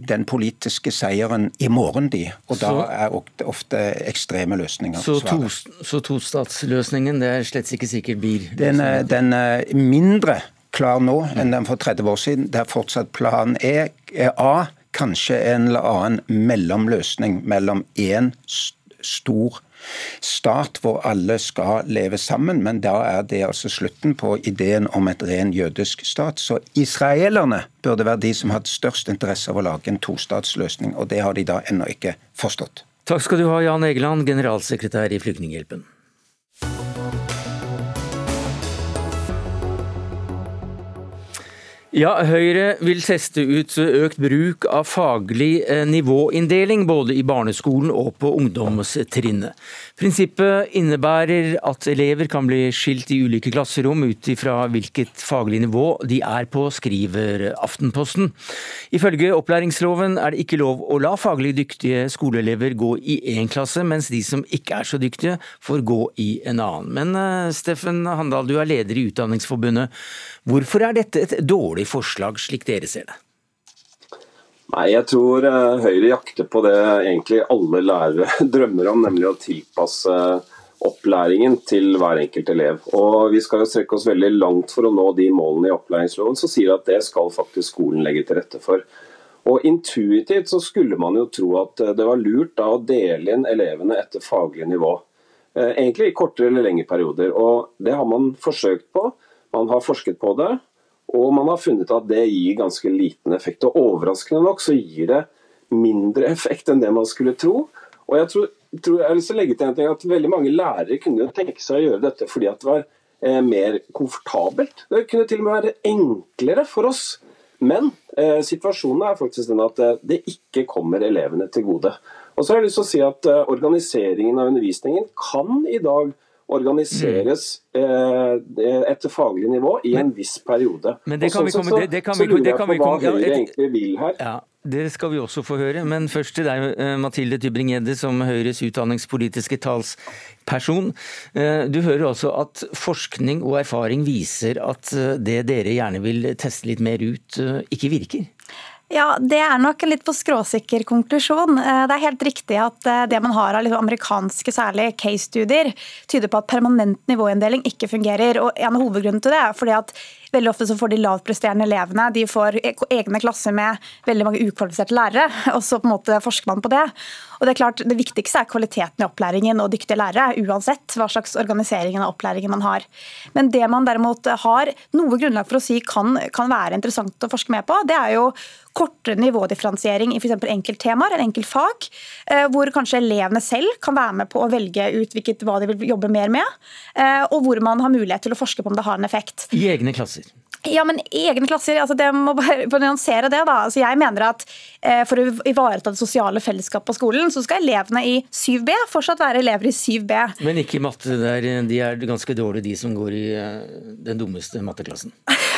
den politiske seieren i morgen, de. Og så, da er ofte ekstreme løsninger så. To, så tostatsløsningen det er slett ikke sikkert blir Den, den er mindre klar nå enn den for 30 år siden. Det er fortsatt plan E, A kanskje en eller annen mellomløsning mellom én stor stat hvor alle skal leve sammen, men da er det altså slutten på ideen om et ren jødisk stat. Så israelerne burde være de som hadde størst interesse av å lage en tostatsløsning, og det har de da ennå ikke forstått. Takk skal du ha, Jan Egeland, generalsekretær i Flyktninghjelpen. Ja, Høyre vil teste ut økt bruk av faglig eh, nivåinndeling både i barneskolen og på ungdomstrinnet. Prinsippet innebærer at elever kan bli skilt i ulike klasserom ut ifra hvilket faglig nivå de er på, skriver Aftenposten. Ifølge opplæringsloven er det ikke lov å la faglig dyktige skoleelever gå i én klasse, mens de som ikke er så dyktige får gå i en annen. Men eh, Steffen Handal, du er leder i Utdanningsforbundet. Hvorfor er dette et dårlig forslag, slik dere ser det? Nei, Jeg tror uh, Høyre jakter på det egentlig alle lærere drømmer om, nemlig å tilpasse opplæringen til hver enkelt elev. Og Vi skal jo strekke oss veldig langt for å nå de målene i opplæringsloven som sier at det skal faktisk skolen legge til rette for. Og Intuitivt så skulle man jo tro at eh, det var lurt da å dele inn elevene etter faglig nivå. Egentlig i kortere eller lengre perioder. Og Det har man forsøkt på. Man har forsket på det, og man har funnet at det gir ganske liten effekt. Og Overraskende nok så gir det mindre effekt enn det man skulle tro. Og jeg tror, tror jeg har lyst til å legge til en ting at Veldig mange lærere kunne tenke seg å gjøre dette fordi at det var eh, mer komfortabelt. Det kunne til og med være enklere for oss. Men eh, situasjonen er faktisk den at eh, det ikke kommer elevene til gode. Og så har jeg lyst til å si at eh, Organiseringen av undervisningen kan i dag organiseres eh, etter faglig nivå i en viss periode. Men det kan vi komme, kan så, lurer det jeg på vi hva Høyre egentlig vil her. Ja, Det skal vi også få høre, men først til deg, eh, Mathilde Tybring-Gjedde, som Høyres utdanningspolitiske talsperson. Eh, du hører også at forskning og erfaring viser at eh, det dere gjerne vil teste litt mer ut, ikke virker? Ja, Det er nok en litt for skråsikker konklusjon. Det er helt riktig at det man har av amerikanske særlig case-studier, tyder på at permanent nivåinndeling ikke fungerer. Og En av hovedgrunnene til det er fordi at Veldig ofte så får de lavtpresterende elevene de får e- egne klasser med veldig mange ukvalifiserte lærere, og så på en måte forsker man på det. Og Det er klart, det viktigste er kvaliteten i opplæringen og dyktige lærere, uansett hva slags organisering av opplæringen man har. Men det man derimot har noe grunnlag for å si kan, kan være interessant å forske med på, det er jo kortere nivådifferensiering i f.eks. enkelttemaer eller enkeltfag, eh, hvor kanskje elevene selv kan være med på å velge ut hvilket, hva de vil jobbe mer med, eh, og hvor man har mulighet til å forske på om det har en effekt. I egne klasser? Ja, men egne klasser, altså det må bare nyansere det. da. Altså jeg mener at eh, For å ivareta det sosiale fellesskapet på skolen, så skal elevene i 7B fortsatt være elever i 7B. Men ikke i matte. Der, de er ganske dårlige, de som går i eh, den dummeste matteklassen.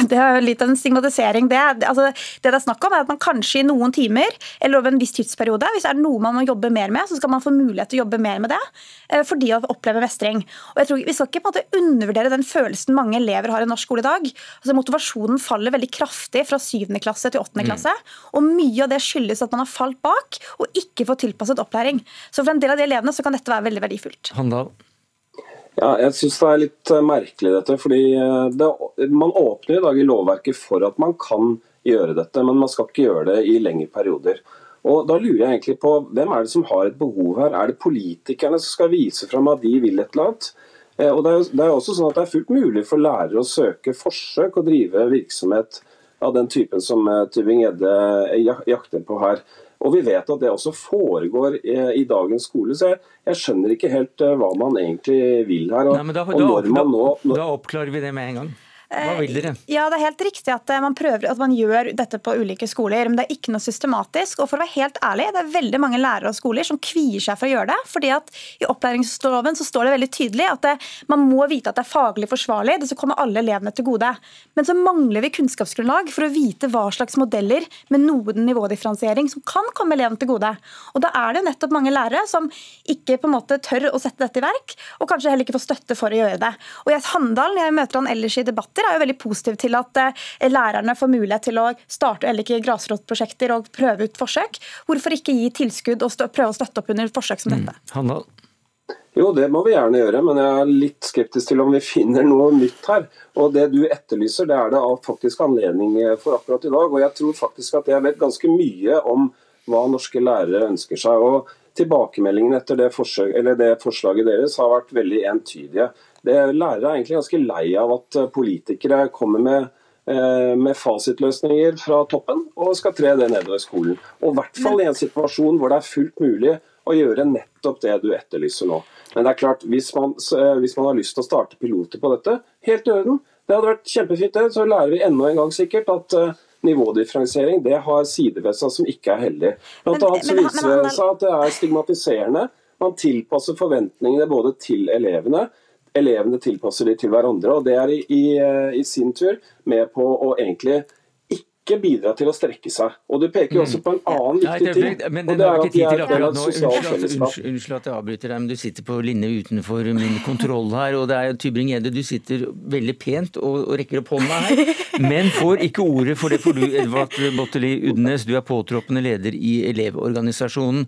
Det er litt av en stigmatisering. Det, altså, det det er snakk om, er at man kanskje i noen timer eller over en viss tidsperiode, hvis det er noe man må jobbe mer med, så skal man få mulighet til å jobbe mer med det. Eh, fordi å oppleve mestring. Og jeg tror Vi skal ikke på en måte undervurdere den følelsen mange elever har i norsk skole i dag. Altså Motivasjonen faller veldig kraftig fra 7. klasse til 8. Mm. klasse. Og mye av det skyldes at man har falt bak og ikke får tilpasset opplæring. Så for en del av de elevene så kan dette være veldig verdifullt. Handal. Ja, jeg syns det er litt eh, merkelig dette. fordi eh, det, Man åpner i dag i lovverket for at man kan gjøre dette, men man skal ikke gjøre det i lengre perioder. Og Da lurer jeg egentlig på hvem er det som har et behov her? Er det politikerne som skal vise fram at de vil et eller annet? Eh, og det er, det er også sånn at det er fullt mulig for lærere å søke forsøk og drive virksomhet av den typen som Tybing-Gjedde jakter på her. Og vi vet at det også foregår eh, i dagens skole, så jeg, jeg skjønner ikke helt eh, hva man egentlig vil her. Og, Nei, da, og når man nå, når... da oppklarer vi det med en gang. Hva vil dere? Eh, ja, Det er helt riktig at eh, man prøver at man gjør dette på ulike skoler, men det er ikke noe systematisk. Og for å være helt ærlig, det er veldig mange lærere og skoler som kvier seg for å gjøre det. fordi at I opplæringsloven så står det veldig tydelig at det, man må vite at det er faglig forsvarlig. Det skal komme alle elevene til gode. Men så mangler vi kunnskapsgrunnlag for å vite hva slags modeller med noen nivådifferensiering som kan komme elevene til gode. Og Da er det jo nettopp mange lærere som ikke på en måte tør å sette dette i verk, og kanskje heller ikke får støtte for å gjøre det. Og i Handalen, jeg møter han ellers i debatter, er jo veldig positiv til at eh, lærerne får mulighet til å starte eller ikke grasrotprosjekter og prøve ut forsøk. Hvorfor ikke gi tilskudd og prøve å støtte opp under forsøk som dette? Mm. Jo, det må vi gjerne gjøre, men jeg er litt skeptisk til om vi finner noe nytt her. Og Det du etterlyser, det er det faktisk anledning for akkurat i dag. Og jeg tror faktisk at jeg vet ganske mye om hva norske lærere ønsker seg. Og tilbakemeldingen etter det, forsøk, det, forslaget deres har vært veldig entydige. Det, lærere er egentlig ganske lei av at politikere kommer med Eh, med fasitløsninger fra toppen og skal tre det nedover skolen. Og i hvert fall i en situasjon hvor det er fullt mulig å gjøre nettopp det du etterlyser nå. Men det er klart, hvis man, eh, hvis man har lyst til å starte piloter på dette, helt i orden. Det hadde vært kjempefint. det, Så lærer vi enda en gang sikkert at nivådifferensiering det har sider ved seg som ikke er heldig. Blant annet så viser det seg at det er stigmatiserende. Man tilpasser forventningene både til elevene elevene tilpasser de til hverandre. og Det er i, i, i sin tur med på å egentlig ikke bidra til å strekke seg. Og Du peker jo også på en annen viktig ting. Men og det er at de er et sosialt fellesskap. Unnskyld at jeg avbryter deg, men du sitter på linje utenfor min kontroll her. og det er Tybring-Gjedde, du sitter veldig pent og, og rekker opp hånda her, men får ikke ordet for det for du, Edvard Botteli Udnes, du er påtroppende leder i Elevorganisasjonen.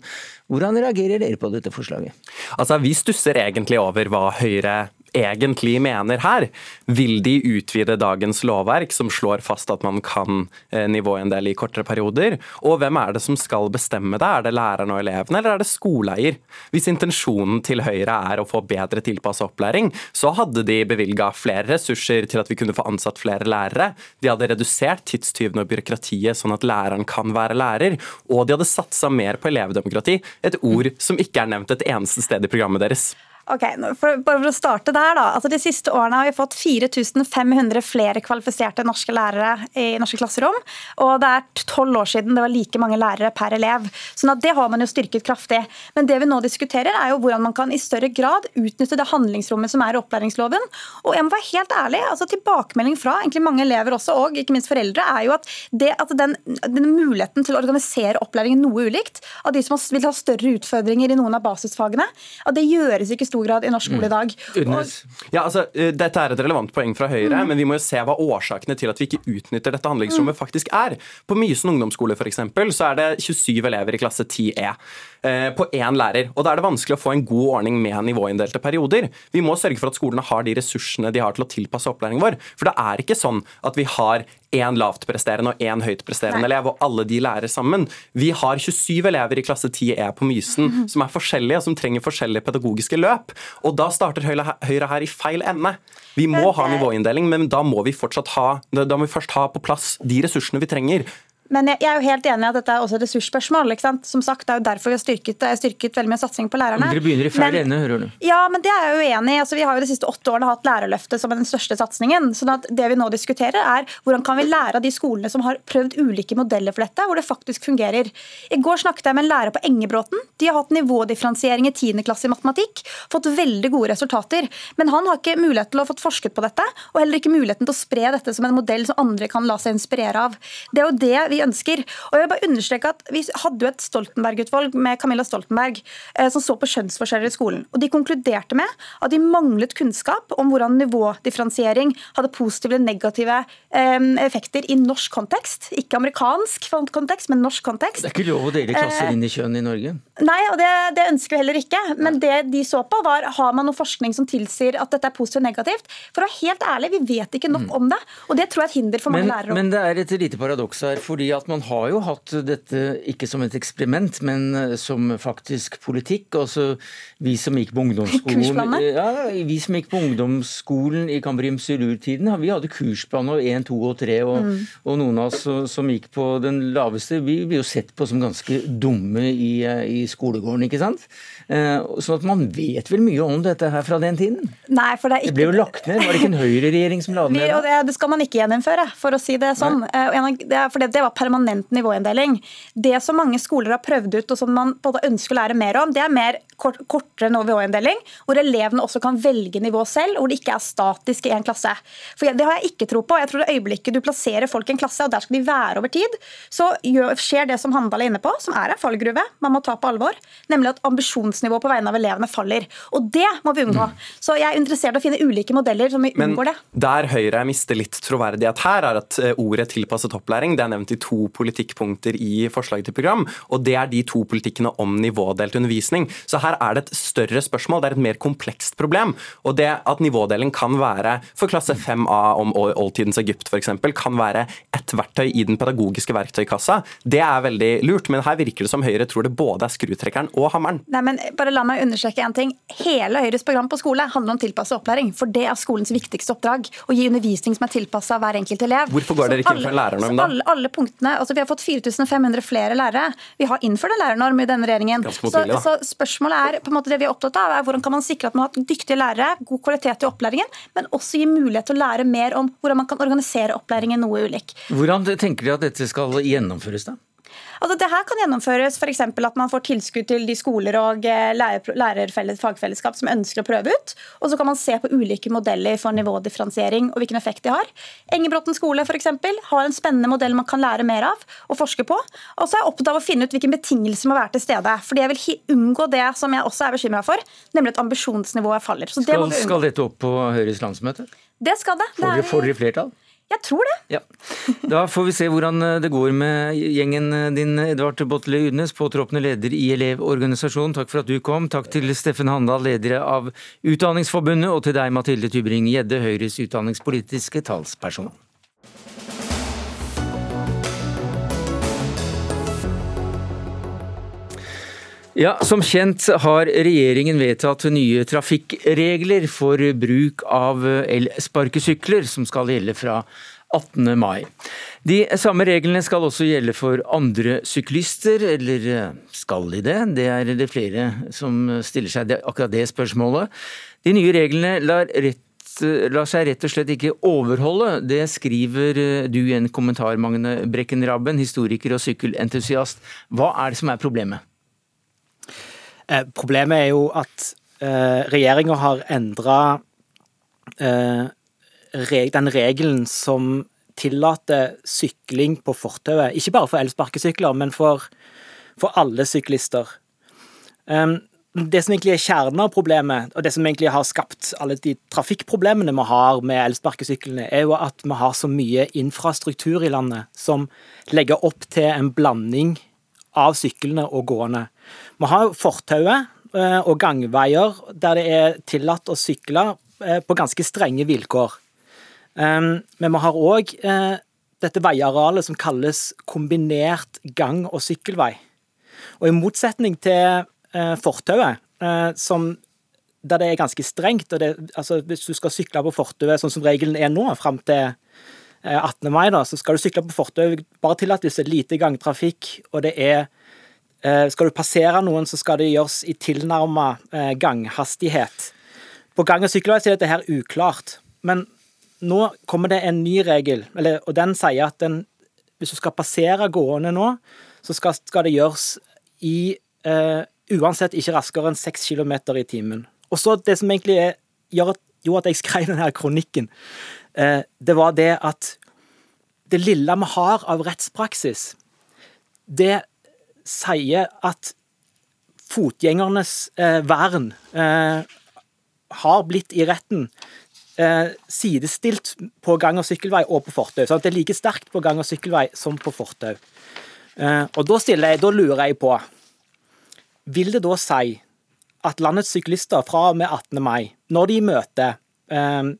Hvordan reagerer dere på dette forslaget? Altså, Vi stusser egentlig over hva Høyre egentlig mener her. Vil de utvide dagens lovverk, som slår fast at man kan nivået en del i kortere perioder? Og hvem er det som skal bestemme det? Er det lærerne og elevene, eller er det skoleeier? Hvis intensjonen til Høyre er å få bedre tilpassa opplæring, så hadde de bevilga flere ressurser til at vi kunne få ansatt flere lærere. De hadde redusert tidstyvene og byråkratiet, sånn at læreren kan være lærer. Og de hadde satsa mer på elevdemokrati, et ord som ikke er nevnt et eneste sted i programmet deres. Ok, for, bare for å starte der da. Altså De siste årene har vi fått 4500 flere kvalifiserte norske lærere i norske klasserom. Og det er tolv år siden det var like mange lærere per elev. sånn at det har man jo styrket kraftig. Men det vi nå diskuterer er jo hvordan man kan i større grad utnytte det handlingsrommet som er i opplæringsloven. Og jeg må være helt ærlig, altså tilbakemelding fra egentlig mange elever også, og ikke minst foreldre, er jo at, det, at den, den, muligheten til å organisere opplæringen noe ulikt, av de som vil ha større utfordringer i noen av basisfagene, at det gjøres ikke stor grad i norsk skole i dag. Mm. Og... Ja, altså, eh, dette er et relevant poeng fra Høyre, mm. men vi må jo se hva årsakene til at vi ikke utnytter dette handlingsrommet mm. faktisk er. På Mysen ungdomsskole for eksempel, så er det 27 elever i klasse 10E eh, på én lærer. og Da er det vanskelig å få en god ordning med nivåinndelte perioder. Vi må sørge for at skolene har de ressursene de har til å tilpasse opplæringen vår. For det er ikke sånn at vi har én lavtpresterende og én høytpresterende elev, og alle de lærer sammen. Vi har 27 elever i klasse 10E på Mysen mm -hmm. som er forskjellige og som trenger forskjellige pedagogiske løp. Og da starter Høyre her i feil ende. Vi må ha nivåinndeling, men da må vi ha, da må vi først ha på plass de ressursene vi trenger. Men jeg er jo helt enig i at dette er også et ressursspørsmål. ikke sant? Som sagt, Det er jo derfor vi har styrket, styrket veldig mye satsing på lærerne. Dere begynner i feil ende, hører du. Ja, men det er jeg jo enig i. Altså, vi har jo de siste åtte årene hatt Lærerløftet som den største satsingen. sånn at det vi nå diskuterer er hvordan kan vi lære av de skolene som har prøvd ulike modeller for dette, hvor det faktisk fungerer. I går snakket jeg med en lærer på Engebråten. De har hatt nivådifferensiering i 10. klasse i matematikk. Fått veldig gode resultater. Men han har ikke mulighet til å ha fått forsket på dette, og heller ikke muligheten til å spre dette som en modell som andre kan la seg inspirere av. Det er jo det vi ønsker. Og jeg vil bare understreke at Vi hadde jo et Stoltenberg-utvalg med Camilla Stoltenberg eh, som så på kjønnsforskjeller i skolen. og De konkluderte med at de manglet kunnskap om hvordan nivådifferensiering hadde positive eller negative eh, effekter i norsk kontekst. Ikke amerikansk kontekst, men norsk kontekst. Det er ikke lov å dele klasser eh, inn i kjønn i Norge? Nei, og det, det ønsker vi heller ikke. Men det de så på, var har man noe forskning som tilsier at dette er positivt og negativt. For å være helt ærlig, vi vet ikke nok mm. om det. Og det tror jeg er et hinder for mange men, lærere. Men det er et lite paradoks her. fordi at man har jo hatt dette ikke som et eksperiment, men eh, som faktisk politikk. Altså, vi som gikk på ungdomsskolen ja, vi som gikk på ungdomsskolen i Kambrium Silur-tiden, vi hadde kursplaner 1, 2 og 3, og, mm. og, noen av oss som gikk på den laveste, vi blir jo sett på som ganske dumme i, eh, i skolegården, ikke sant? Eh, sånn at man vet vel mye om dette her fra den tiden? Nei, for det er ikke... Det ble jo lagt ned, var det ikke en høyreregjering som la det ned? Det, det skal man ikke gjeninnføre, for å si det sånn. Nei. For det var permanent nivåinndeling. Det som mange skoler har prøvd ut, og som man både ønsker å lære mer om, det er mer kortere nivåinndeling, hvor elevene også kan velge nivå selv, hvor det ikke er statisk i en klasse. For Det har jeg ikke tro på. Jeg tror det øyeblikket du plasserer folk i en klasse, og der skal de være over tid, så skjer det som Handal er inne på, som er en fallgruve man må ta på alvor, nemlig at ambisjonsnivået på vegne av elevene faller. Og det må vi unngå. Mm. Så jeg er interessert i å finne ulike modeller som vi Men unngår det. Der Høyre mister litt troverdighet her, er at eh, ordet tilpasset opplæring det er nevnt i to politikkpunkter i forslaget til program, og det er de to politikkene om nivådelt undervisning. Så her er det et større spørsmål, det er et mer komplekst problem. Og det at nivådeling kan være, for klasse 5A om oldtidens Egypt f.eks., kan være et verktøy i den pedagogiske verktøykassa, det er veldig lurt. Men her virker det som Høyre tror det både er skrutrekkeren og hammeren. Nei, men bare la meg understreke en ting. Hele Høyres program på skole handler om tilpasset opplæring. For det er skolens viktigste oppdrag. Å gi undervisning som er tilpassa hver enkelt elev. Hvorfor går dere ikke inn for en lærernorm, da? Alle, alle punktene, altså Vi har fått 4500 flere lærere. Vi har innført en lærernorm i denne regjeringen. Så, så, spørsmålet er på en måte det vi er opptatt av, er hvordan kan man sikre at man har dyktige lærere, god kvalitet i opplæringen, men også gi mulighet til å lære mer om hvordan man kan organisere opplæringen noe ulik. Hvordan tenker de at dette skal gjennomføres, da? Altså, det her kan gjennomføres f.eks. at man får tilskudd til de skoler og lærerfagfellesskap som ønsker å prøve ut. Og så kan man se på ulike modeller for nivådifferensiering og hvilken effekt de har. Engebråten skole for eksempel, har en spennende modell man kan lære mer av og forske på. Og så er jeg opptatt av å finne ut hvilke betingelser må være til stede. Fordi jeg vil unngå det som jeg også er bekymra for, nemlig at ambisjonsnivået faller. Det skal, skal, dette opp på Høyres landsmøte? Det skal det. Får dere flertall? Jeg tror det. Ja. Da får vi se hvordan eh, det går med gjengen eh, din, Edvard Botle Udnes, påtroppende leder i Elevorganisasjonen. Takk for at du kom. Takk til Steffen Handal, leder av Utdanningsforbundet, og til deg, Mathilde Tybring-Gjedde, Høyres utdanningspolitiske talsperson. Ja, Som kjent har regjeringen vedtatt nye trafikkregler for bruk av elsparkesykler, som skal gjelde fra 18. mai. De samme reglene skal også gjelde for andre syklister, eller skal de det? Det er det flere som stiller seg akkurat det spørsmålet. De nye reglene lar, rett, lar seg rett og slett ikke overholde. Det skriver du i en kommentar, Magne Brekken Rabben, historiker og sykkelentusiast. Hva er det som er problemet? Eh, problemet er jo at eh, regjeringa har endra eh, den regelen som tillater sykling på fortauet. Ikke bare for elsparkesykler, men for, for alle syklister. Um, det som egentlig er kjernen av problemet, og det som egentlig har skapt alle de trafikkproblemene vi har med elsparkesyklene, er jo at vi har så mye infrastruktur i landet som legger opp til en blanding av syklene og gående. Vi har fortauet eh, og gangveier der det er tillatt å sykle eh, på ganske strenge vilkår. Men vi har òg eh, dette veiarealet som kalles kombinert gang- og sykkelvei. Og i motsetning til fortauet, som, der det er ganske strengt og det, altså Hvis du skal sykle på fortauet sånn som regelen er nå, fram til 18. mai, da, så skal du sykle på fortauet bare tillatt hvis det er lite gangtrafikk og det er Eh, skal du passere noen, så skal det gjøres i tilnærma eh, ganghastighet. På gang- og sykkelvei er dette her uklart, men nå kommer det en ny regel, og den sier at den, hvis du skal passere gående nå, så skal, skal det gjøres i uh, uansett ikke raskere enn 6 km i timen. Og så Det som egentlig er, gjør at, jo at jeg skrev denne kronikken, det var det at det lille vi har av rettspraksis, det sier at fotgjengernes eh, vern eh, har blitt i retten eh, sidestilt på gang- og sykkelvei og på fortau. Sånn at det er like sterkt på gang- og sykkelvei som på fortau. Eh, og da, da lurer jeg på Vil det da si at landets syklister fra og med 18. mai, når de møter eh,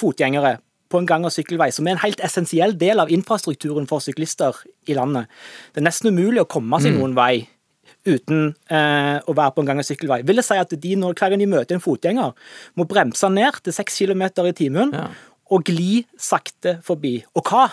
fotgjengere på en gang- og sykkelvei, som er en helt essensiell del av infrastrukturen for syklister i landet. Det er nesten umulig å komme seg mm. noen vei uten eh, å være på en gang- og sykkelvei. Vil det si at de, når, hver gang de møter en fotgjenger, må bremse ned til 6 km i timen ja og gli sakte forbi. Og hva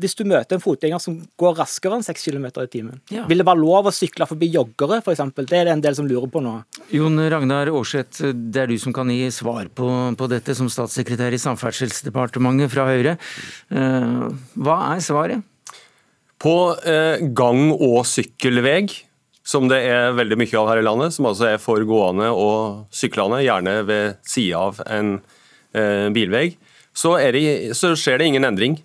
hvis du møter en fotgjenger som går raskere enn 6 km i timen? Ja. Vil det være lov å sykle forbi joggere, f.eks.? Det er det en del som lurer på nå. Jon Ragnar Aarseth, det er du som kan gi svar på, på dette som statssekretær i Samferdselsdepartementet fra Høyre. Eh, hva er svaret? På eh, gang- og sykkelveg, som det er veldig mye av her i landet, som altså er for gående og syklende, gjerne ved sida av en eh, bilvei, så, det, så, skjer det ingen endring.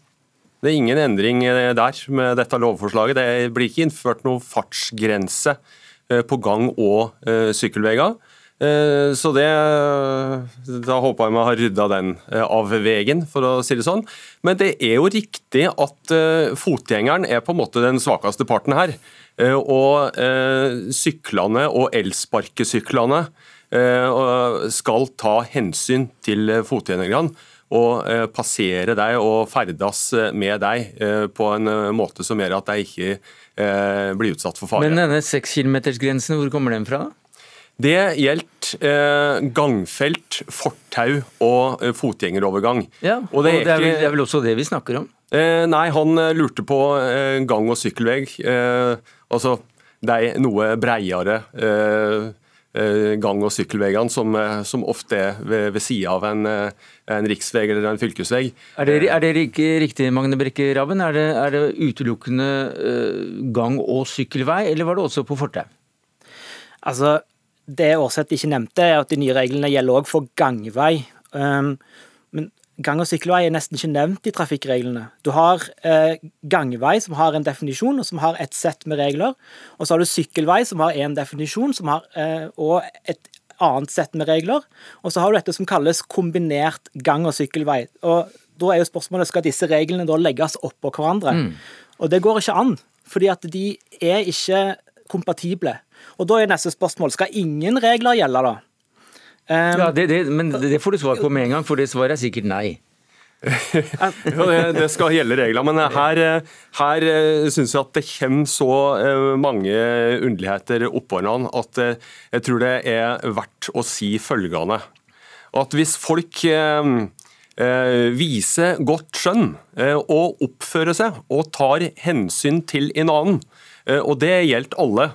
Det er ingen endring eh, der med dette lovforslaget. Det blir ikke innført noen fartsgrense eh, på gang- og uh, sykkelveier. Eh, så det Da håper jeg vi har rydda den eh, av veien, for å si det sånn. Men det er jo riktig at eh, fotgjengeren er på en måte den svakeste parten her. Og syklene og elsparkesyklene skal ta hensyn til fotgjengerne og passere deg og ferdes med deg på en måte som gjør at de ikke blir utsatt for fare. Men denne 6 km-grensen, hvor kommer den fra? Det gjelder eh, gangfelt, fortau og eh, fotgjengerovergang. Ja, og det, er, og det, er vel, det er, vel, også det vi snakker om? Eh, nei, han eh, lurte på eh, gang- og sykkelvei. Eh, altså de noe breiere gang- og sykkelveiene som, som, ofte er ved, ved sida av en, en riksvei eller en fylkesvei. Er det, er det riktig, Magne Brekke Rabben? Er det, er det utelukkende gang- og sykkelvei, eller var det også på fortau? Altså, det Aarseth ikke nevnte, er at de nye reglene gjelder også for gangvei. Um, men gang- og sykkelvei er nesten ikke nevnt i trafikkreglene. Du har eh, gangvei, som har en definisjon og som har et sett med regler. Og så har du sykkelvei, som har én definisjon som har, eh, og et annet sett med regler. Og så har du dette som kalles kombinert gang- og sykkelvei. Og Da er jo spørsmålet skal disse reglene da legges oppå hverandre. Mm. Og det går ikke an, fordi at de er ikke kompatible. Og Da er neste spørsmål skal ingen regler gjelde, da? Um, ja, det, det, men det får du svar på med en gang, for det svaret er sikkert nei. jo, det, det, skal gjelde reglene, men her, her eh, syns jeg at det kommer så eh, mange underligheter oppå hverandre at eh, jeg tror det er verdt å si følgende. At hvis folk eh, viser godt skjønn og oppfører seg og tar hensyn til en annen, og det gjelder alle,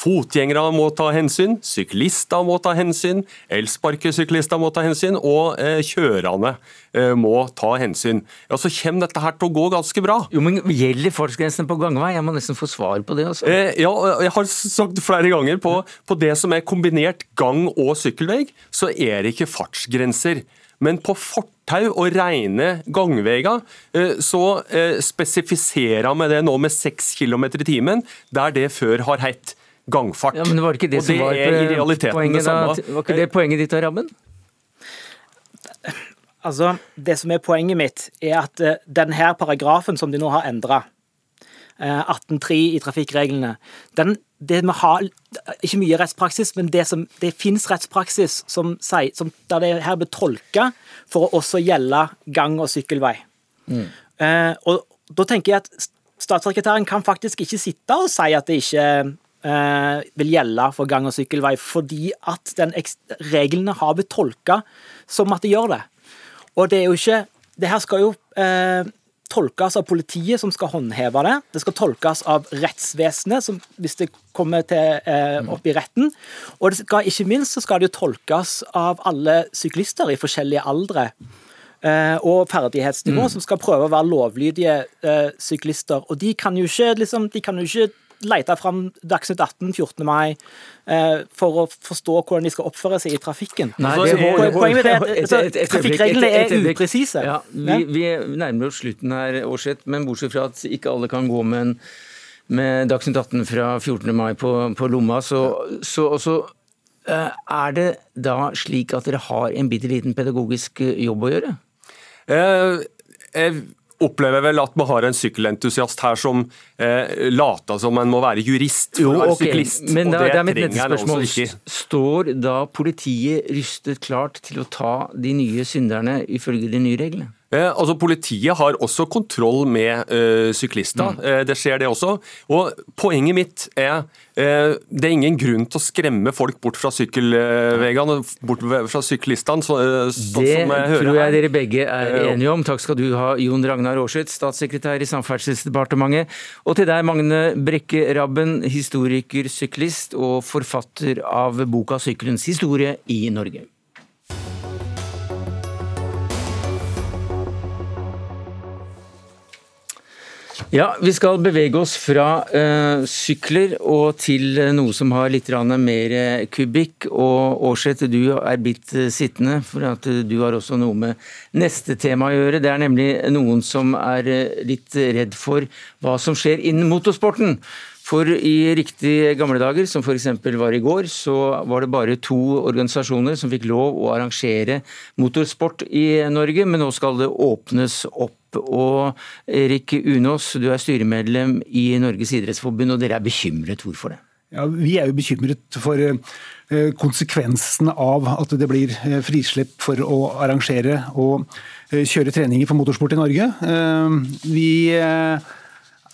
Fotgjengere må ta hensyn, syklister må ta hensyn, elsparkesyklister må ta hensyn, og eh, kjørerne eh, må ta hensyn. Ja, Så kommer dette her til å gå ganske bra. Jo, men Gjelder fartsgrensen på gangvei? Jeg må nesten få svar på det. Altså. Eh, ja, jeg har sagt flere ganger på, på det som er kombinert gang- og sykkelvei, så er det ikke fartsgrenser. Men på fortau og rene gangveier eh, så eh, spesifiserer vi det nå med 6 km i timen, der det før har hett gangfart. Ja, men det var ikke det og som det var er i realiteten poenget, det samme. Da, var ikke det poenget ditt, Rammen? Altså, Det som er poenget mitt, er at uh, denne paragrafen som de nå har endra, eh, 18.3 i trafikkreglene, den, det vi har Ikke mye rettspraksis, men det, som, det fins rettspraksis som, som der det her blir tolka for å også gjelde gang- og sykkelvei. Mm. Uh, og da tenker jeg at statssekretæren kan faktisk ikke sitte og si at det ikke eh, vil gjelde for gang- og sykkelvei, fordi at den reglene har blitt tolka som at de gjør det. Og det er jo ikke Det her skal jo eh, tolkes av politiet, som skal håndheve det. Det skal tolkes av rettsvesenet, som, hvis det kommer til, eh, opp i retten. Og det skal, ikke minst så skal det jo tolkes av alle syklister i forskjellige aldre. Eh, og ferdighetsnivå, mm. som skal prøve å være lovlydige eh, syklister. Og de kan jo ikke, liksom, de kan jo ikke lete fram Dagsnytt 18 14. mai eh, for å forstå hvordan de skal oppføre seg i trafikken. Nei, det, det, Poenget er at altså, trafikkreglene er upresise. Ja, vi, vi, nærmer oss slutten her, Aarseth, men bortsett fra at ikke alle kan gå med, en, med Dagsnytt 18 fra 14. mai på, på lomma, så, så, så eh, er det da slik at dere har en bitte liten pedagogisk jobb å gjøre? Eh, jeg opplever vel at vi har en sykkelentusiast her som eh, later som en må være jurist for jo, å være okay. syklist. Men da, det, det er mitt neste spørsmål. Står da politiet rystet klart til å ta de nye synderne ifølge de nye reglene? Eh, altså Politiet har også kontroll med uh, syklister. Mm. Eh, det skjer det også. Og Poenget mitt er eh, det er ingen grunn til å skremme folk bort fra sykkelveiene, bort fra syklistene. Så, sånn det tror jeg dere begge er enige om. Takk skal du ha, Jon Ragnar Aarseth, statssekretær i Samferdselsdepartementet. Og til deg, Magne Brekke Rabben, historiker, syklist og forfatter av boka 'Sykkelens historie i Norge'. Ja, Vi skal bevege oss fra uh, sykler og til uh, noe som har litt mer uh, kubikk. Og Aarseth, du er blitt sittende, for at du har også noe med neste tema å gjøre. Det er nemlig noen som er litt redd for hva som skjer innen motorsporten. For i riktig gamle dager, som f.eks. var i går, så var det bare to organisasjoner som fikk lov å arrangere motorsport i Norge, men nå skal det åpnes opp. Og Erik Unås, du er styremedlem i Norges idrettsforbund, og dere er bekymret. Hvorfor det? Ja, Vi er jo bekymret for eh, konsekvensen av at det blir eh, frislipp for å arrangere og eh, kjøre treninger for motorsport i Norge. Vi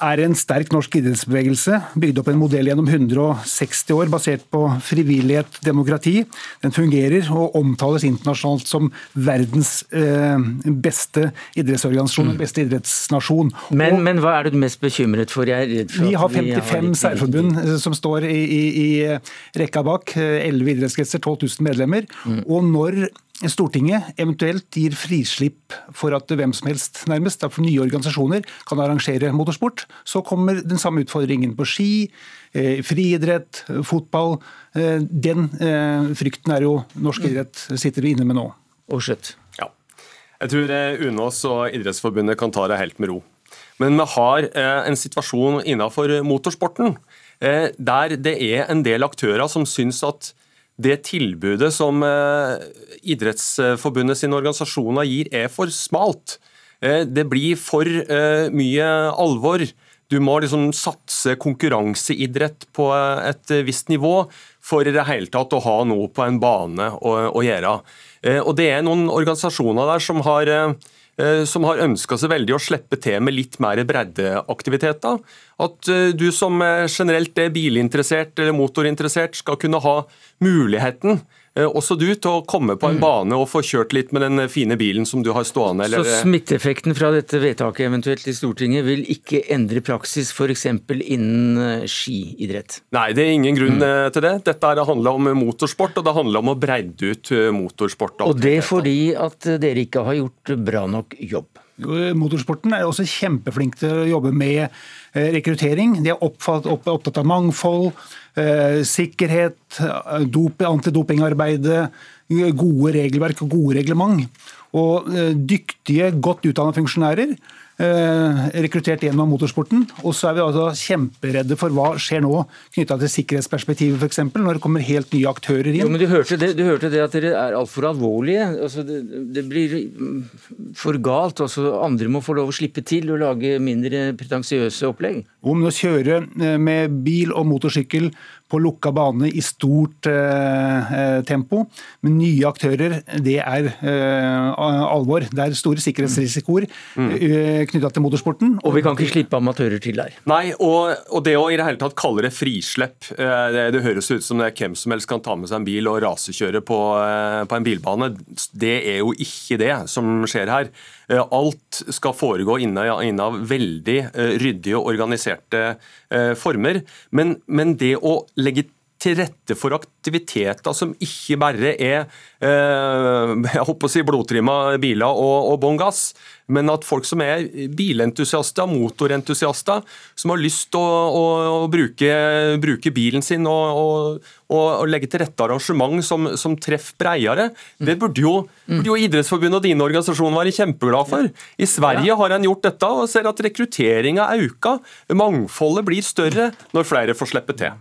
er en sterk norsk idrettsbevegelse, bygd opp en modell gjennom 160 år basert på frivillighet, demokrati. Den fungerer og omtales internasjonalt som verdens eh, beste idrettsorganisasjon, mm. beste idrettsnasjon. Men, men, hva er du mest bekymret for? for vi har 55 særforbund eh, som står i, i, i rekka bak. 11 eh, idrettskretser, 12 000 medlemmer. Mm. Og når Stortinget eventuelt gir frislipp for at hvem som helst nærmest, for nye organisasjoner kan arrangere motorsport, så kommer den samme utfordringen på ski, eh, friidrett, fotball. Eh, den eh, frykten er jo norsk idrett sitter vi inne med nå. Slutt. Ja. Jeg tror UNOS og Idrettsforbundet kan ta det helt med ro. Men vi har en situasjon innenfor motorsporten der det er en del aktører som syns at det tilbudet som eh, Idrettsforbundet sine organisasjoner gir, er for smalt. Eh, det blir for eh, mye alvor. Du må liksom satse konkurranseidrett på et visst nivå for i det hele tatt å ha noe på en bane å, å gjøre. Og Det er noen organisasjoner der som har som har ønska seg veldig å slippe til med litt mer breddeaktiviteter. At eh, du som generelt er bilinteressert eller motorinteressert skal kunne ha muligheten Eh, også du til å komme på en mm. bane og få kjørt litt med den fine bilen som du har stående. Eller... Så smitteeffekten fra dette vedtaket eventuelt i Stortinget vil ikke endre praksis f.eks. innen eh, skiidrett? Nei, det er ingen grunn mm. Eh, til det. Dette handler om motorsport, og det handler om å breide ut motorsport. Og det fordi at dere ikke har gjort bra nok jobb? Motorsporten er også kjempeflink til å jobbe med rekruttering. De er opptatt av mangfold Eh, sikkerhet, eh, antidopingarbeidet, gode regelverk og gode reglement. Og eh, dyktige, godt utdannede funksjonærer Eh, rekruttert gjennom motorsporten. Og så er vi altså kjemperedde for hva skjer nå knytta til sikkerhetsperspektivet f.eks. Når det kommer helt nye aktører inn. Jo, men Du hørte det, du hørte det at dere er altfor alvorlige. Altså, det, det, blir for galt. Altså, andre må få lov å slippe til og lage mindre pretensiøse opplegg. Om å kjøre eh, med bil og motorsykkel på lukka bane i stort eh, eh, tempo. Men nye aktører, det er eh, alvor. Det er store sikkerhetsrisikoer mm. Eh, knytta til motorsporten. Og vi kan ikke slippe amatører til der. Nei, og, og det å i det hele tatt kalle det frislepp det, det, høres ut som det er hvem som helst kan ta med seg en bil og rasekjøre på, på en bilbane. Det er jo ikke det som skjer her. Eh, alt skal foregå innen veldig eh, ryddige og organiserte eh, former. Men, men det å legge til rette for aktiviteter som ikke bare er eh, jeg håper å si blodtrimma biler og, og bånn gass, men at folk som er bilentusiaster, motorentusiaster, som har lyst til å, å, å bruke, bruke, bilen sin og, og, legge til rette arrangement som, som treffer bredere, det burde jo, burde jo Idrettsforbundet og dine organisasjoner være kjempeglade for. I Sverige har en gjort dette og ser at rekrutteringa øker. Mangfoldet blir større når flere får slippe til.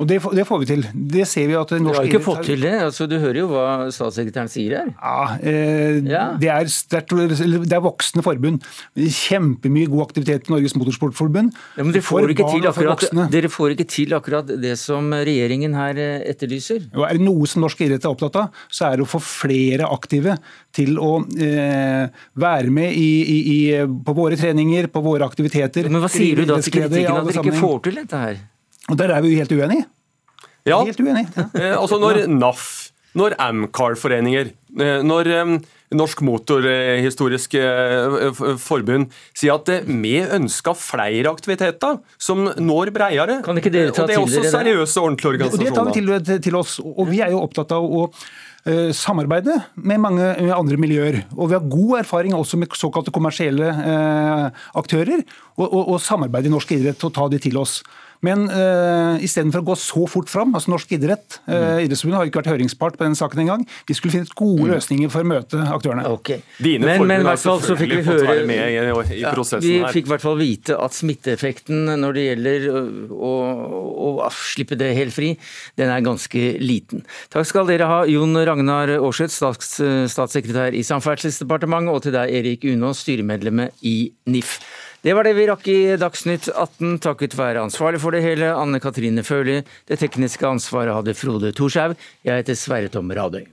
Og det, det, får vi til. Det ser vi at norsk Du har ikke fått til det? Altså, du hører jo hva statssekretæren sier her. Ja, eh, ja. Det, er sterkt, det er voksne forbund. Kjempemye god aktivitet i Norges Motorsportforbund. Ja, men dere får, akkurat, dere får, ikke til akkurat, det som regjeringen her eh, etterlyser? Og er det noe som norsk idrett er opptatt av, så er det å få flere aktive til å eh, være med i, i, i, på våre treninger, på våre aktiviteter. Men hva sier du da til kritikken at dere ikke får til dette her? Og Der er vi jo helt uenige. Ja, helt uenige. Ja. Eh, altså når NAF, når Amcar-foreninger, eh, når eh, Norsk Motorhistorisk Forbund sier at vi ønsker flere aktiviteter som når bredere. Kan ikke dere ta og Det er også seriøse, og ordentlige organisasjoner. Det tar vi til, til oss. Og vi er jo opptatt av å samarbeide med mange andre miljøer. Og vi har god erfaring også med såkalte kommersielle aktører, og, og, og samarbeide i norsk idrett og ta de til oss. Men uh, istedenfor å gå så fort fram, altså norsk idrett uh, Idrettsforbundet har ikke vært høringspart på denne saken engang. Vi skulle finne gode mm. løsninger for å møte aktørene. Okay. Dine men, men i hvert fall så fikk vi høre i, i ja, Vi her. fikk i hvert fall vite at smitteeffekten når det gjelder å, å, å, slippe det helt fri, den er ganske liten. Takk skal dere ha, Jon Ragnar Aarseth, stats, statssekretær i Samferdselsdepartementet, og til deg, Erik Unås, styremedlem i NIF. Det var det vi rakk i Dagsnytt 18, takket være ansvarlig for det hele, Anne Katrine Førli. Det tekniske ansvaret hadde Frode Thorshaug. Jeg heter Sverre Tom Radøy.